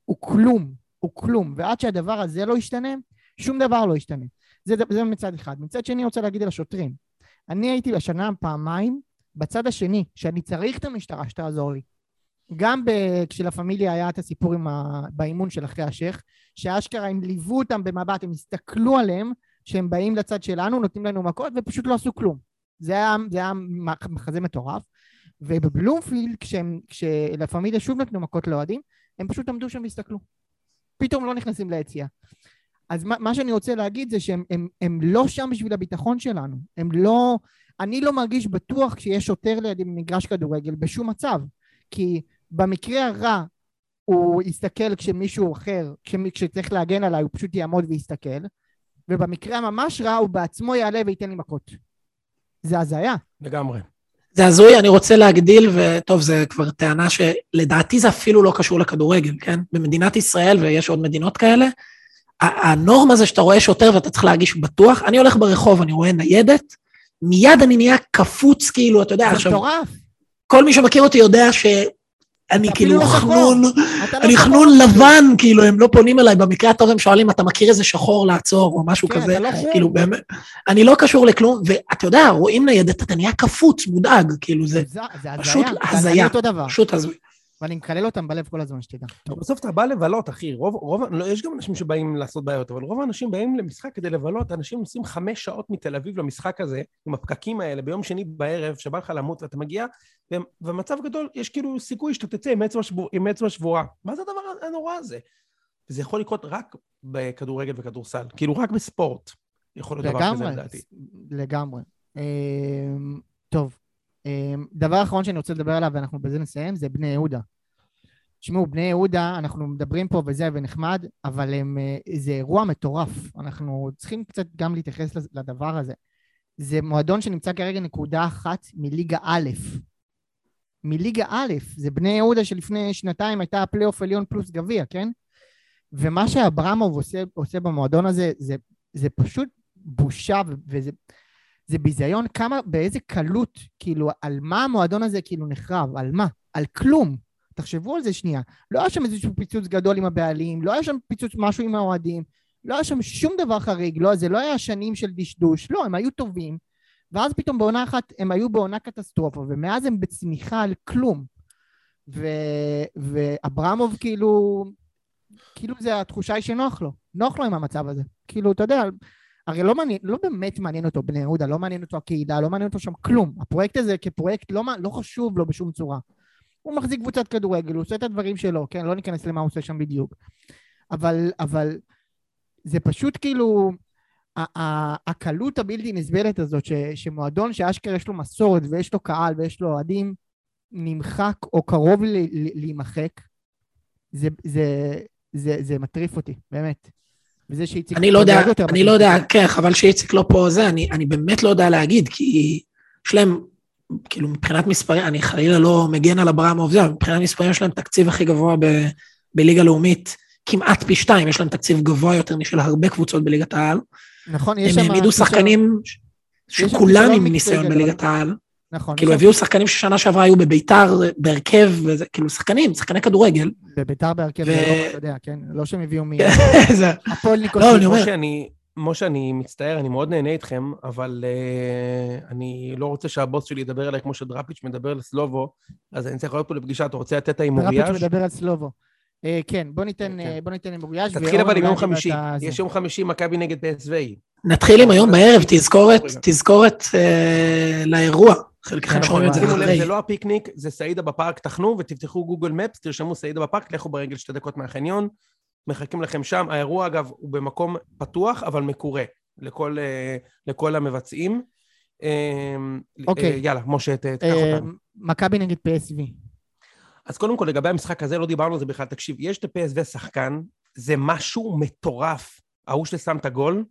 Speaker 2: הוא כלום, הוא כלום, ועד שהדבר הזה לא ישתנה, שום דבר לא ישתנה. זה, זה מצד אחד. מצד שני אני רוצה להגיד על השוטרים. אני הייתי השנה פעמיים בצד השני, שאני צריך את המשטרה שתעזור לי. גם ב- כשלה פמיליה היה את הסיפור עם ה... באימון של אחרי השייח, שאשכרה הם ליוו אותם במבט, הם הסתכלו עליהם, שהם באים לצד שלנו, נותנים לנו מכות, ופשוט לא עשו כלום. זה היה, זה היה מחזה מטורף. ובבלומפילד, כשלה פמיליה שוב נתנו מכות לאוהדים, הם פשוט עמדו שם והסתכלו. פתאום לא נכנסים ליציאה. אז מה, מה שאני רוצה להגיד זה שהם הם, הם לא שם בשביל הביטחון שלנו. הם לא... אני לא מרגיש בטוח כשיש שוטר לידי במגרש כדורגל בשום מצב. כי במקרה הרע הוא יסתכל כשמישהו אחר, כשצריך להגן עליי, הוא פשוט יעמוד ויסתכל, ובמקרה הממש רע הוא בעצמו יעלה וייתן לי מכות. זה הזיה.
Speaker 3: לגמרי.
Speaker 1: זה הזוי, אני רוצה להגדיל, וטוב, זה כבר טענה שלדעתי זה אפילו לא קשור לכדורגל, כן? במדינת ישראל, ויש עוד מדינות כאלה, הנורמה זה שאתה רואה שוטר ואתה צריך להרגיש בטוח. אני הולך ברחוב, אני רואה ניידת, מיד אני נהיה קפוץ, כאילו, אתה יודע,
Speaker 2: זה
Speaker 1: עכשיו,
Speaker 2: מטורף.
Speaker 1: כל מי שמכיר אותי יודע
Speaker 2: אתה
Speaker 1: כאילו
Speaker 2: לא.
Speaker 1: חנון,
Speaker 2: לא
Speaker 1: אני חנון
Speaker 2: אפילו.
Speaker 1: לבן, כאילו, הם לא פונים אליי, במקרה הטוב הם שואלים, אתה מכיר איזה שחור לעצור, או משהו
Speaker 2: כן,
Speaker 1: כזה,
Speaker 2: לא.
Speaker 1: כאילו, באמת, אני לא קשור לכלום, ואתה יודע, רואים ניידת, אתה נהיה קפוץ, מודאג, כאילו, זה פשוט
Speaker 2: הזיה.
Speaker 1: הזיה.
Speaker 2: אני.
Speaker 1: פשוט הזוי.
Speaker 2: ואני מקלל אותם בלב כל הזמן, שתדע.
Speaker 3: בסוף אתה בא לבלות, אחי. רוב, רוב, לא, יש גם אנשים שבאים לעשות בעיות, אבל רוב האנשים באים למשחק כדי לבלות. אנשים נוסעים חמש שעות מתל אביב למשחק הזה, עם הפקקים האלה, ביום שני בערב, שבא לך למות ואתה מגיע, ובמצב גדול יש כאילו סיכוי שאתה תצא עם אצבע, שבור, עם אצבע שבורה. מה זה הדבר הנורא הזה? וזה יכול לקרות רק בכדורגל וכדורסל, כאילו רק בספורט יכול להיות דבר כזה לדעתי.
Speaker 2: לגמרי. אמ, טוב, דבר אחרון שאני רוצה לדבר עליו, ואנחנו בזה נסיים, זה בני יהודה. תשמעו, בני יהודה, אנחנו מדברים פה וזה ונחמד, אבל הם, אה, זה אירוע מטורף. אנחנו צריכים קצת גם להתייחס לדבר הזה. זה מועדון שנמצא כרגע נקודה אחת מליגה א'. מליגה א', זה בני יהודה שלפני שנתיים הייתה הפלייאוף עליון פלוס גביע, כן? ומה שאברמוב עושה, עושה במועדון הזה, זה, זה פשוט בושה וזה זה ביזיון כמה, באיזה קלות, כאילו, על מה המועדון הזה כאילו נחרב, על מה? על כלום. תחשבו על זה שנייה. לא היה שם איזשהו פיצוץ גדול עם הבעלים, לא היה שם פיצוץ משהו עם האוהדים, לא היה שם שום דבר חריג, לא, זה לא היה שנים של דשדוש, לא, הם היו טובים, ואז פתאום בעונה אחת הם היו בעונה קטסטרופה, ומאז הם בצמיחה על כלום. ו... ואברמוב כאילו, כאילו זה התחושה היא שנוח לו, נוח לו עם המצב הזה. כאילו, אתה יודע, הרי לא, מעניין, לא באמת מעניין אותו בני יהודה, לא מעניין אותו הקהילה, לא מעניין אותו שם כלום. הפרויקט הזה כפרויקט לא, לא חשוב לו בשום צורה. הוא מחזיק קבוצת כדורגל, הוא עושה את הדברים שלו, כן? לא ניכנס למה הוא עושה שם בדיוק. אבל, אבל זה פשוט כאילו, הקלות הבלתי נסבלת הזאת, ש, שמועדון שאשכרה יש לו מסורת ויש לו קהל ויש לו אוהדים, נמחק או קרוב להימחק, זה, זה, זה, זה מטריף אותי, באמת.
Speaker 1: וזה שאיציק... אני לא יודע, אני לא יודע, כן, חבל שאיציק לא פה זה, אני, אני באמת לא יודע להגיד, כי יש להם, כאילו מבחינת מספרים, אני חלילה לא מגן על אברהם זה, מבחינת מספרים יש להם תקציב הכי גבוה ב, בליגה לאומית, כמעט פי שתיים, יש להם תקציב גבוה יותר משל הרבה קבוצות בליגת העל.
Speaker 2: נכון, יש שם...
Speaker 1: הם העמידו שחקנים שכולם עם ניסיון בליגת העל. נכון. כאילו הביאו שחקנים ששנה שעברה היו בביתר, בהרכב, וזה, כאילו שחקנים, שחקני כדורגל.
Speaker 2: בביתר בהרכב, ו... לא, אתה יודע, כן? לא שהם הביאו מ...
Speaker 3: הפועל ניקוסי. לא, אני אומר... משה, אני מצטער, אני מאוד נהנה איתכם, אבל uh, אני לא רוצה שהבוס שלי ידבר אליי כמו שדראפיץ' מדבר לסלובו, אז אני צריך להיות פה לפגישה, אתה רוצה לתת את ההימוריאז'?
Speaker 2: דראפיץ' מדבר על סלובו. Uh, כן, בוא ניתן, כן. uh, בוא ניתן הימוריאז'.
Speaker 3: תתחיל אבל עם יום חמישי, יש יום חמישי מכבי נגד PSV.
Speaker 1: נתחיל עם היום בערב, תזכורת, תזכורת לאירוע. חלקכם שומעים את זה
Speaker 3: אחרי. זה לא הפיקניק, זה סעידה בפארק, תחנו ותפתחו גוגל מפס, תרשמו סעידה בפארק, לכו ברגל שתי דקות מהחניון, מחכים לכם שם. האירוע, אגב, הוא במקום פתוח, אבל מקורה לכל, אה, לכל המבצעים. אה,
Speaker 2: אוקיי.
Speaker 3: אה, יאללה, משה, תקח אותנו.
Speaker 2: מכבי נגד PSV.
Speaker 3: אז קודם כל, לגבי המשחק הזה, לא דיברנו על זה בכלל. תקשיב, יש את PSV שחקן, זה משהו מטורף. ההוא ששם את הגול,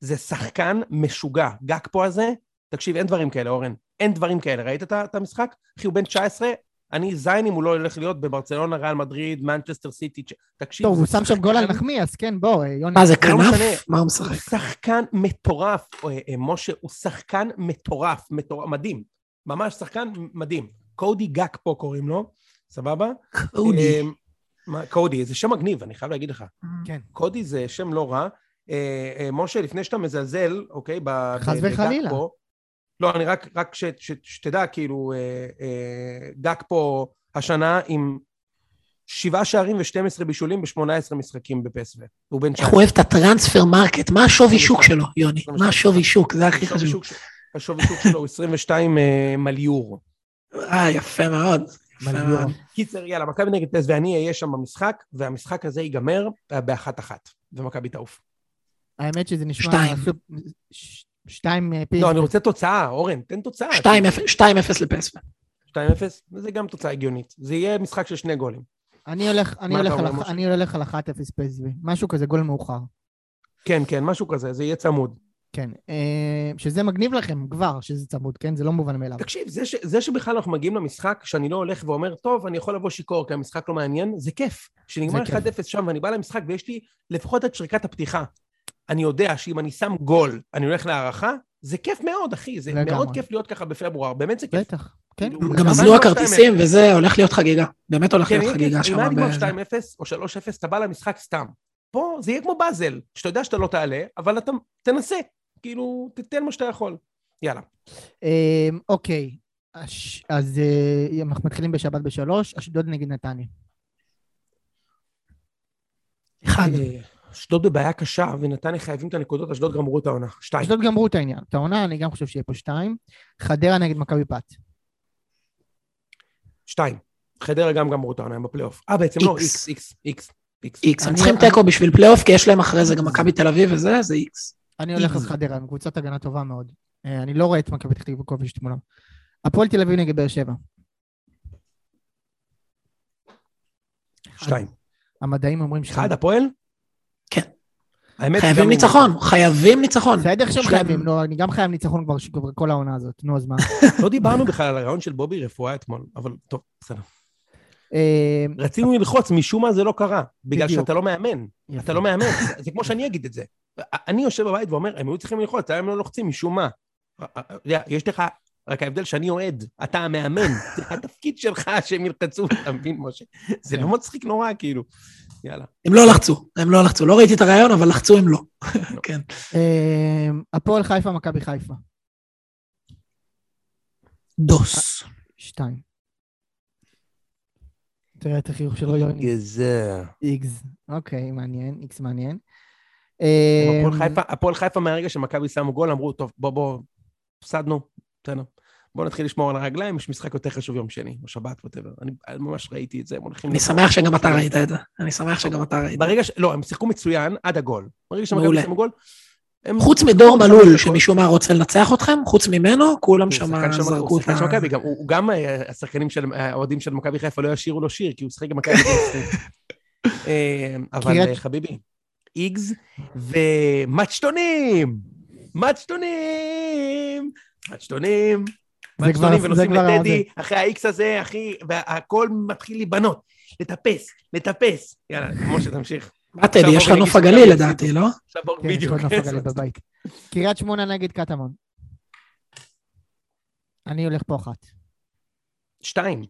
Speaker 3: זה שחקן משוגע. גג פה הזה, תקשיב, אין דברים כאלה, אורן. אין דברים כאלה. ראית את המשחק? אחי, הוא בן 19, אני זין אם הוא לא הולך להיות בברצלונה, ריאל מדריד, מנצ'סטר סיטי, תקשיב.
Speaker 2: טוב, הוא שם שם גול על נחמיאס, כן, בוא,
Speaker 1: יוני. מה, זה לא כנף? מה הוא משחק? הוא
Speaker 3: שחקן מטורף, אה, אה, משה, הוא שחקן מטורף, מדהים. ממש שחקן מדהים. קודי גאקפו קוראים לו, סבבה?
Speaker 1: קודי.
Speaker 3: אה, קודי, זה שם מגניב, אני חייב להגיד לך.
Speaker 2: כן.
Speaker 3: קודי זה שם לא רע. משה, לפני שאתה מזלזל, אוקיי?
Speaker 2: חס וחלילה.
Speaker 3: לא, אני רק, רק ש, ש, שתדע, כאילו, אה, אה, גאקפו השנה עם שבעה שערים ו-12 בישולים ב-18 משחקים ב PSV. הוא בן 19.
Speaker 1: איך הוא אוהב את ה Transfermarkt, מה השווי שוק שלו, יוני? מה השווי שוק? זה הכי חשוב.
Speaker 3: השווי שוק שלו הוא 22 אה, מליור.
Speaker 1: אה, יפה מאוד.
Speaker 3: קיצר, יאללה, מכבי נגד פס ואני אהיה שם במשחק, והמשחק הזה ייגמר באחת אחת, ומכבי תעוף.
Speaker 2: האמת שזה נשמע... שתיים. שתיים אה,
Speaker 3: פי... לא, אני רוצה תוצאה, אורן, תן תוצאה. 2-0
Speaker 1: לפסווה.
Speaker 3: 2-0? זה גם תוצאה הגיונית. זה יהיה משחק של שני גולים.
Speaker 2: אני הולך, אני הולך, על, אני הולך על 1-0 פסווי. משהו כזה, גול מאוחר.
Speaker 3: כן, כן, משהו כזה, זה יהיה צמוד.
Speaker 2: כן, אה, שזה מגניב לכם כבר שזה צמוד, כן? זה לא מובן מאליו.
Speaker 3: תקשיב, זה, ש, זה שבכלל אנחנו מגיעים למשחק, שאני לא הולך ואומר, טוב, אני יכול לבוא שיכור כי המשחק לא מעניין, זה כיף. כשנגמר 1-0 שם ואני בא למשחק ויש לי לפחות את שריקת הפתיחה. אני יודע שאם אני שם גול, אני הולך להערכה, זה כיף מאוד, אחי, זה לגמרי. מאוד כיף להיות ככה בפברואר, באמת זה כיף.
Speaker 2: בטח, כן.
Speaker 1: כאילו, גם עזלו הכרטיסים וזה הולך להיות חגיגה, באמת הולך כן, להיות חגיגה
Speaker 3: שם. אם היה נגמר 2-0 או 3-0, אתה בא למשחק סתם. פה זה יהיה כמו באזל, שאתה יודע שאתה לא תעלה, אבל אתה תנסה, כאילו, תתן מה שאתה יכול. יאללה.
Speaker 2: אמ, אוקיי, הש- אז אה, אנחנו מתחילים בשבת בשלוש, אשדוד נגד נתניה.
Speaker 1: אחד.
Speaker 3: אשדוד בבעיה קשה, ונתניה חייבים את הנקודות, אשדוד גמרו את העונה. שתיים.
Speaker 2: אשדוד גמרו את העניין. את העונה, אני גם חושב שיהיה פה שתיים. חדרה נגד מכבי פת.
Speaker 3: שתיים. חדרה גם גמרו את העונה, הם בפלייאוף. אה, בעצם לא,
Speaker 1: X.
Speaker 3: איקס, איקס, איקס. איקס.
Speaker 1: איקס. הם צריכים
Speaker 2: אני-
Speaker 1: תיקו בשביל פלייאוף, כי יש להם אחרי זה גם מכבי תל אביב וזה, זה איקס.
Speaker 2: אני הולך על
Speaker 1: איקס.
Speaker 2: חדרה, עם קבוצת הגנה טובה מאוד. אה, אני לא רואה את מכבי פתח תקווה כובשת מולם. הפועל תל אביב נגד באר שבע.
Speaker 3: שתיים.
Speaker 2: המדעים אומרים
Speaker 3: אחד,
Speaker 2: שתיים.
Speaker 3: הפועל?
Speaker 1: כן.
Speaker 3: האמת,
Speaker 1: חייבים ניצחון, חייבים ניצחון.
Speaker 2: בסדר שהם חייבים, נו, אני גם חייב ניצחון כבר כל העונה הזאת, נו, אז מה?
Speaker 3: לא דיברנו בכלל על הרעיון של בובי רפואה אתמול, אבל טוב, בסדר.
Speaker 2: אה,
Speaker 3: רצינו ללחוץ, משום מה זה לא קרה. בגלל. שאתה לא מאמן. אתה לא מאמן. זה- כמו שאני אגיד את זה. אני יושב בבית ואומר, הם היו צריכים ללחוץ, הם לא לוחצים משום מה. אתה יודע, יש לך, רק ההבדל שאני אוהד, אתה המאמן, זה התפקיד שלך שהם ילחצו, אתה מבין, משה? זה לא מצחיק נורא, כאילו. יאללה.
Speaker 1: הם לא לחצו, הם לא לחצו. לא ראיתי את הרעיון, אבל לחצו הם לא. כן.
Speaker 2: אה, הפועל חיפה, מכבי חיפה.
Speaker 1: דוס.
Speaker 2: שתיים. תראה את החיוך שלו, יוני.
Speaker 3: גזר.
Speaker 2: איקס. אוקיי, מעניין, איקס מעניין. אה,
Speaker 3: הפועל חיפה, הפועל חיפה מהרגע שמכבי שמו גול, אמרו, טוב, בוא, בוא, הפסדנו, בסדר. בוא נתחיל לשמור על הרגליים, יש משחק יותר חשוב יום שני, או שבת, ווטאבר. אני ממש ראיתי את זה, הם הולכים...
Speaker 1: אני שמח שגם אתה ראית את זה. אני שמח שגם אתה ראית.
Speaker 3: ברגע ש... לא, הם שיחקו מצוין עד הגול. ברגע שמכבי
Speaker 1: מעולה.
Speaker 3: שמו גול... הם-
Speaker 1: חוץ מדור מלול, שמשום מה רוצה לנצח אתכם, חוץ ממנו, כולם שם זרקו
Speaker 3: הוא שחקן של. מכבי, גם- הוא גם, אה, השחקנים של, האוהדים של מכבי חיפה לא ישירו לו שיר, כי הוא שיחק עם מכבי חיפה. אה, אבל אה, חביבי, איגז ומצ'טונים! מצ'טונים! מצ'טונים!
Speaker 2: זה
Speaker 3: ונוסעים לטדי, אחרי האיקס הזה, אחי, והכל מתחיל להיבנות. לטפס, לטפס. יאללה, משה, תמשיך.
Speaker 1: מה טדי, יש לך
Speaker 3: בוא
Speaker 1: נוף
Speaker 3: נגיד
Speaker 1: הגליל לדעתי, לא?
Speaker 2: כן,
Speaker 3: בדיוק.
Speaker 2: נוף. קריית שמונה נגד קטמון. אני הולך פה אחת.
Speaker 3: שתיים.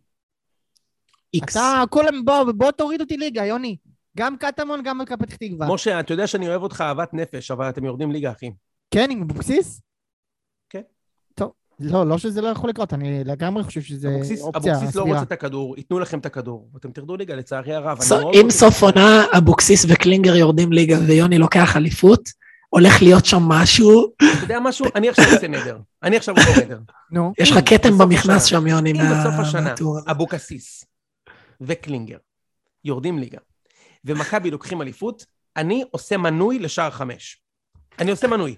Speaker 1: איקס.
Speaker 2: אתה, כולם, בוא, בוא תוריד אותי ליגה, יוני. גם קטמון, גם מכבי פתח תקווה.
Speaker 3: משה, אתה יודע שאני אוהב אותך אהבת נפש, אבל אתם יורדים ליגה, אחי.
Speaker 2: כן, עם אבוקסיס? לא, לא שזה לא יכול לקרות, אני לגמרי חושב שזה
Speaker 3: אבוקסיס,
Speaker 2: אופציה
Speaker 3: אבוקסיס לא
Speaker 2: סבירה.
Speaker 3: רוצה את הכדור, ייתנו לכם את הכדור, ואתם תרדו ליגה, לצערי הרב. מאוד
Speaker 1: אם סוף עונה אבוקסיס וקלינגר יורדים ליגה ויוני לוקח אליפות, הולך להיות שם משהו,
Speaker 3: אתה יודע משהו? אני עכשיו עושה נדר. אני עכשיו עושה נדר.
Speaker 2: נו,
Speaker 1: יש לך כתם במכנס שם, יוני,
Speaker 3: אם
Speaker 1: מה-
Speaker 3: בסוף השנה. אבוקסיס וקלינגר יורדים ליגה, ומכבי לוקחים אליפות, אני עושה מנוי לשער חמש. אני עושה מנוי.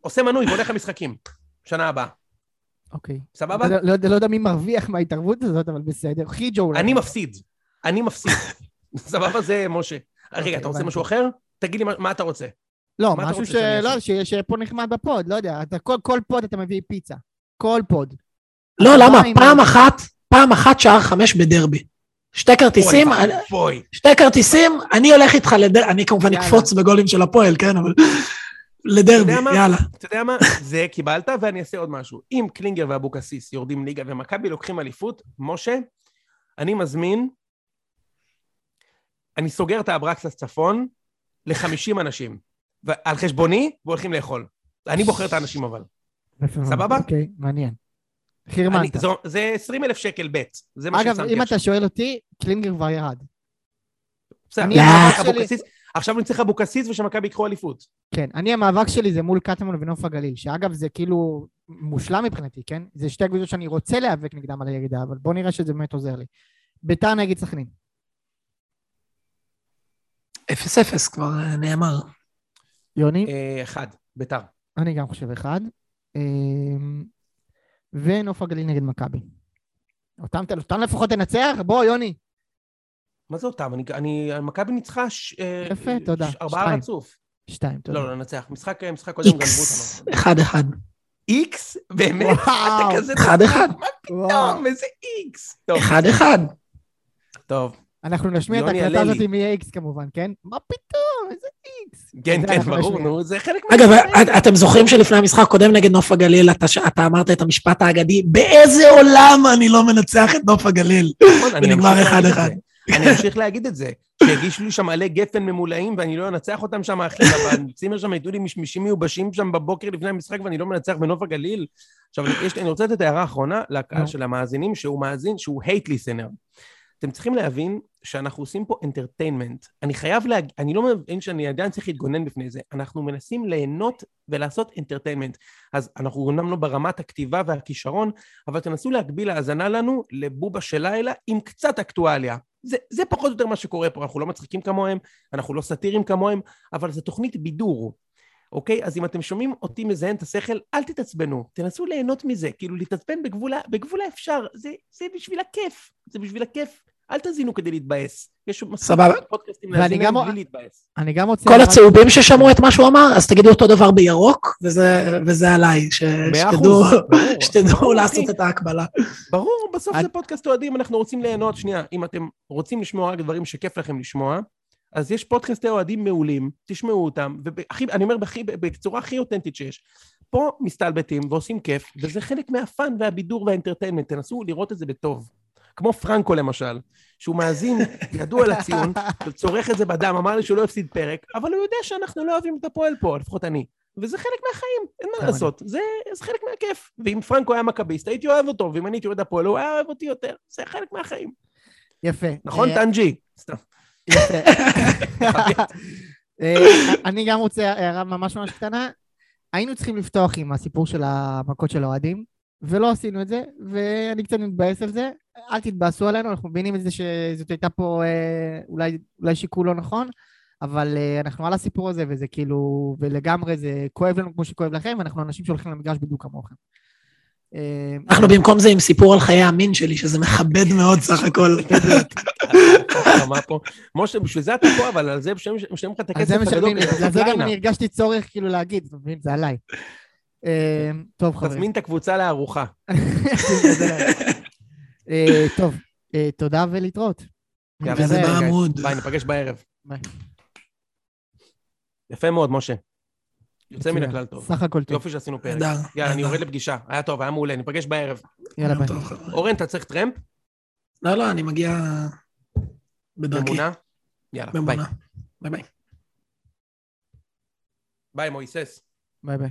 Speaker 3: עושה מנוי והולך למשחקים. שנה הבאה.
Speaker 2: אוקיי.
Speaker 3: סבבה?
Speaker 2: לא, לא, יודע- לא יודע מי מרוויח מההתערבות הזאת, אבל בסדר. חיג'ו אולי.
Speaker 3: אני מפסיד. אני מפסיד. סבבה? זה משה. רגע, אתה רוצה. משהו אחר? תגיד לי מה- מה אתה רוצה.
Speaker 2: לא, משהו
Speaker 3: רוצה אעשה?
Speaker 2: שיהיה שיהיה פה נחמד ב pod, לא יודע. אתה, כל, כל pod אתה מביא פיצה. כל pod.
Speaker 1: לא, למה? פעם אחת, פעם אחת שער חמש בדרבי. שתי כרטיסים. שתי כרטיסים, אני הולך איתך לדרבי, אני כמובן. אקפוץ בגולים של הפועל, כן, אבל לדרבי,
Speaker 3: מה?
Speaker 1: יאללה.
Speaker 3: אתה יודע מה? זה קיבלת, ואני אעשה עוד משהו. אם קלינגר ואבוקסיס יורדים ליגה ומכבי לוקחים אליפות, משה, אני מזמין, אני סוגר את האברקסס צפון ל-50 אנשים. על חשבוני, והולכים לאכול. אני בוחר את האנשים אבל. סבבה?
Speaker 2: אוקיי, מעניין. חירמנת.
Speaker 3: זה 20 אלף שקל בית. זה מה
Speaker 2: אגב,
Speaker 3: ששמתי
Speaker 2: אם
Speaker 3: עכשיו.
Speaker 2: אתה שואל אותי, קלינגר כבר ירד.
Speaker 3: בסדר, אבוקסיס- עכשיו אני צריך אבוקסיס ושמכבי ייקחו אליפות.
Speaker 2: כן, אני המאבק שלי זה מול קטמון ונוף הגליל, שאגב זה כאילו מושלם מבחינתי, כן? זה שתי קבוצות שאני רוצה להיאבק נגדם על הירידה, אבל בוא נראה שזה באמת עוזר לי. ביתר נגד סכנין.
Speaker 1: אפס אפס כבר אה, נאמר.
Speaker 2: יוני?
Speaker 3: אה, אחד, ביתר.
Speaker 2: אני גם חושב אחד. אמ, ונוף הגליל נגד מכבי. אותם, אותם לפחות תנצח? בוא, יוני.
Speaker 3: מה זה אותם? אני, אני, מכבי ניצחה ש, אה,
Speaker 2: יפה, תודה.
Speaker 3: ש- ארבעה. רצוף.
Speaker 2: שתיים, תודה.
Speaker 3: לא, לא, ננצח. משחק, משחק קודם גנבו
Speaker 1: איקס,
Speaker 3: אותנו.
Speaker 1: אחד אחד.
Speaker 3: איקס? באמת?
Speaker 2: וואו.
Speaker 3: אתה כזה...
Speaker 1: אחד אחד.
Speaker 2: וואו.
Speaker 3: טוב, איזה איקס. טוב,
Speaker 1: אחד אחד.
Speaker 3: טוב.
Speaker 2: אנחנו נשמיע את ההקלטה. הזאת עם איקס כמובן, כן? מה פתאום? איזה איקס.
Speaker 3: כן,
Speaker 2: זה
Speaker 3: כן, ברור. נו, זה חלק
Speaker 1: אגב,
Speaker 3: מה-
Speaker 1: את- אתם זוכרים שלפני המשחק הקודם נגד נוף הגליל, אתה אמרת את המשפט האגדי, באיזה עולם אני לא מנצח את נוף הגליל?
Speaker 3: נכון, אני
Speaker 1: ונגמר אחד אחד.
Speaker 3: אני אמשיך להגיד את זה. שהגישו לי שם עלי גפן ממולאים ואני לא אנצח אותם שם, אחי, בצימר שם ייתנו לי משמישים מיובשים שם בבוקר לפני המשחק ואני לא מנצח בנוף הגליל. עכשיו, אני, יש, אני רוצה לתת הערה אחרונה לקהל של המאזינים, שהוא מאזין, שהוא hate listener. אתם צריכים להבין שאנחנו עושים פה entertainment. אני חייב להגיד, אני לא מבין שאני עדיין צריך להתגונן בפני זה. אנחנו מנסים ליהנות ולעשות entertainment. אז אנחנו אומנם לא ברמת הכתיבה והכישרון, אבל תנסו להקביל האזנה לנו לבובה של לילה עם קצת אקטואליה. זה, זה פחות או יותר מה שקורה פה, אנחנו לא מצחיקים כמוהם, אנחנו לא סאטירים כמוהם, אבל זו תוכנית בידור. אוקיי? אז אם אתם שומעים אותי מזיין את השכל, אל תתעצבנו, תנסו ליהנות מזה, כאילו להתעצבן בגבול, האפשר, זה, זה בשביל הכיף, זה בשביל הכיף. אל תזינו כדי להתבאס. יש
Speaker 1: סבבה.
Speaker 3: פודקאסטים
Speaker 2: ואני
Speaker 3: להזין
Speaker 2: גם-
Speaker 3: בלי להתבאס.
Speaker 2: אני גם רוצה...
Speaker 1: כל הצהובים ששמעו את מה שהוא אמר, אז תגידו אותו דבר בירוק, וזה, וזה עליי, ש, שתדעו. שתדעו
Speaker 3: ברור,
Speaker 1: לעשות. את ההקבלה.
Speaker 3: ברור, בסוף זה פודקאסט אוהדים, אנחנו רוצים ליהנות. שנייה, אם אתם רוצים לשמוע רק דברים שכיף לכם לשמוע, אז יש פודקאסטי אוהדים מעולים, תשמעו אותם, והכי, אני אומר בכי, בצורה הכי אותנטית שיש. פה מסתלבטים ועושים כיף, וזה חלק מהפאן והבידור והאנטרטיינמנט, תנסו לראות את זה בטוב. כמו פרנקו למשל, שהוא מאזין, ידוע לציון, וצורך את זה בדם, אמר לי שהוא לא הפסיד פרק, אבל הוא יודע שאנחנו לא אוהבים את הפועל פה, לפחות אני. וזה חלק מהחיים, אין מה. לעשות, זה, זה חלק מהכיף. ואם פרנקו היה מכביסט, הייתי אוהב אותו, ואם אני הייתי אוהד הפועל, הוא היה אוהב אותי יותר. זה חלק מהחיים.
Speaker 2: יפה.
Speaker 3: נכון,
Speaker 2: אה,
Speaker 3: טנג'י? סתם.
Speaker 2: יפה. אה, אני גם רוצה הערה ממש ממש קטנה. היינו צריכים לפתוח עם הסיפור של המכות של האוהדים, ולא עשינו את זה, ואני קצת מתבאס על זה. אל תתבאסו עלינו, אנחנו מבינים את זה שזאת הייתה פה אה, אולי, אולי שיקול לא נכון, אבל אה, אנחנו על הסיפור הזה, וזה כאילו, ולגמרי זה כואב לנו כמו שכואב לכם, ואנחנו אנשים שהולכים למגרש בדיוק כמוכם. אה,
Speaker 1: אנחנו במקום זה עם סיפור על חיי המין שלי, שזה מכבד מאוד סך הכל.
Speaker 3: משה, בשביל זה אתה פה, אבל על זה משלמים לך את הכסף
Speaker 2: זה משלמים לי,
Speaker 3: הגדול.
Speaker 2: בגלל זה גם. אני הרגשתי צורך כאילו להגיד, אתה מבין? זה עליי. אה, טוב, חברים.
Speaker 3: תזמין את הקבוצה לארוחה.
Speaker 2: אה, טוב, אה, תודה ולהתראות.
Speaker 3: יאללה,
Speaker 1: וזה
Speaker 3: ביי,
Speaker 1: בעמוד.
Speaker 3: ביי, ניפגש בערב.
Speaker 2: ביי.
Speaker 3: יפה מאוד, משה. יוצא מן. הכלל טוב.
Speaker 2: סך הכל טוב.
Speaker 3: יופי שעשינו פרק. יאללה, אני. יורד לפגישה. היה טוב, היה מעולה, ניפגש בערב.
Speaker 2: יאללה ביי.
Speaker 3: אורן, אתה צריך טרמפ?
Speaker 1: לא, לא, אני מגיע בדרכי.
Speaker 3: ממונה? יאללה, ביי.
Speaker 1: ביי ביי.
Speaker 3: ביי, מויסס.
Speaker 2: ביי ביי.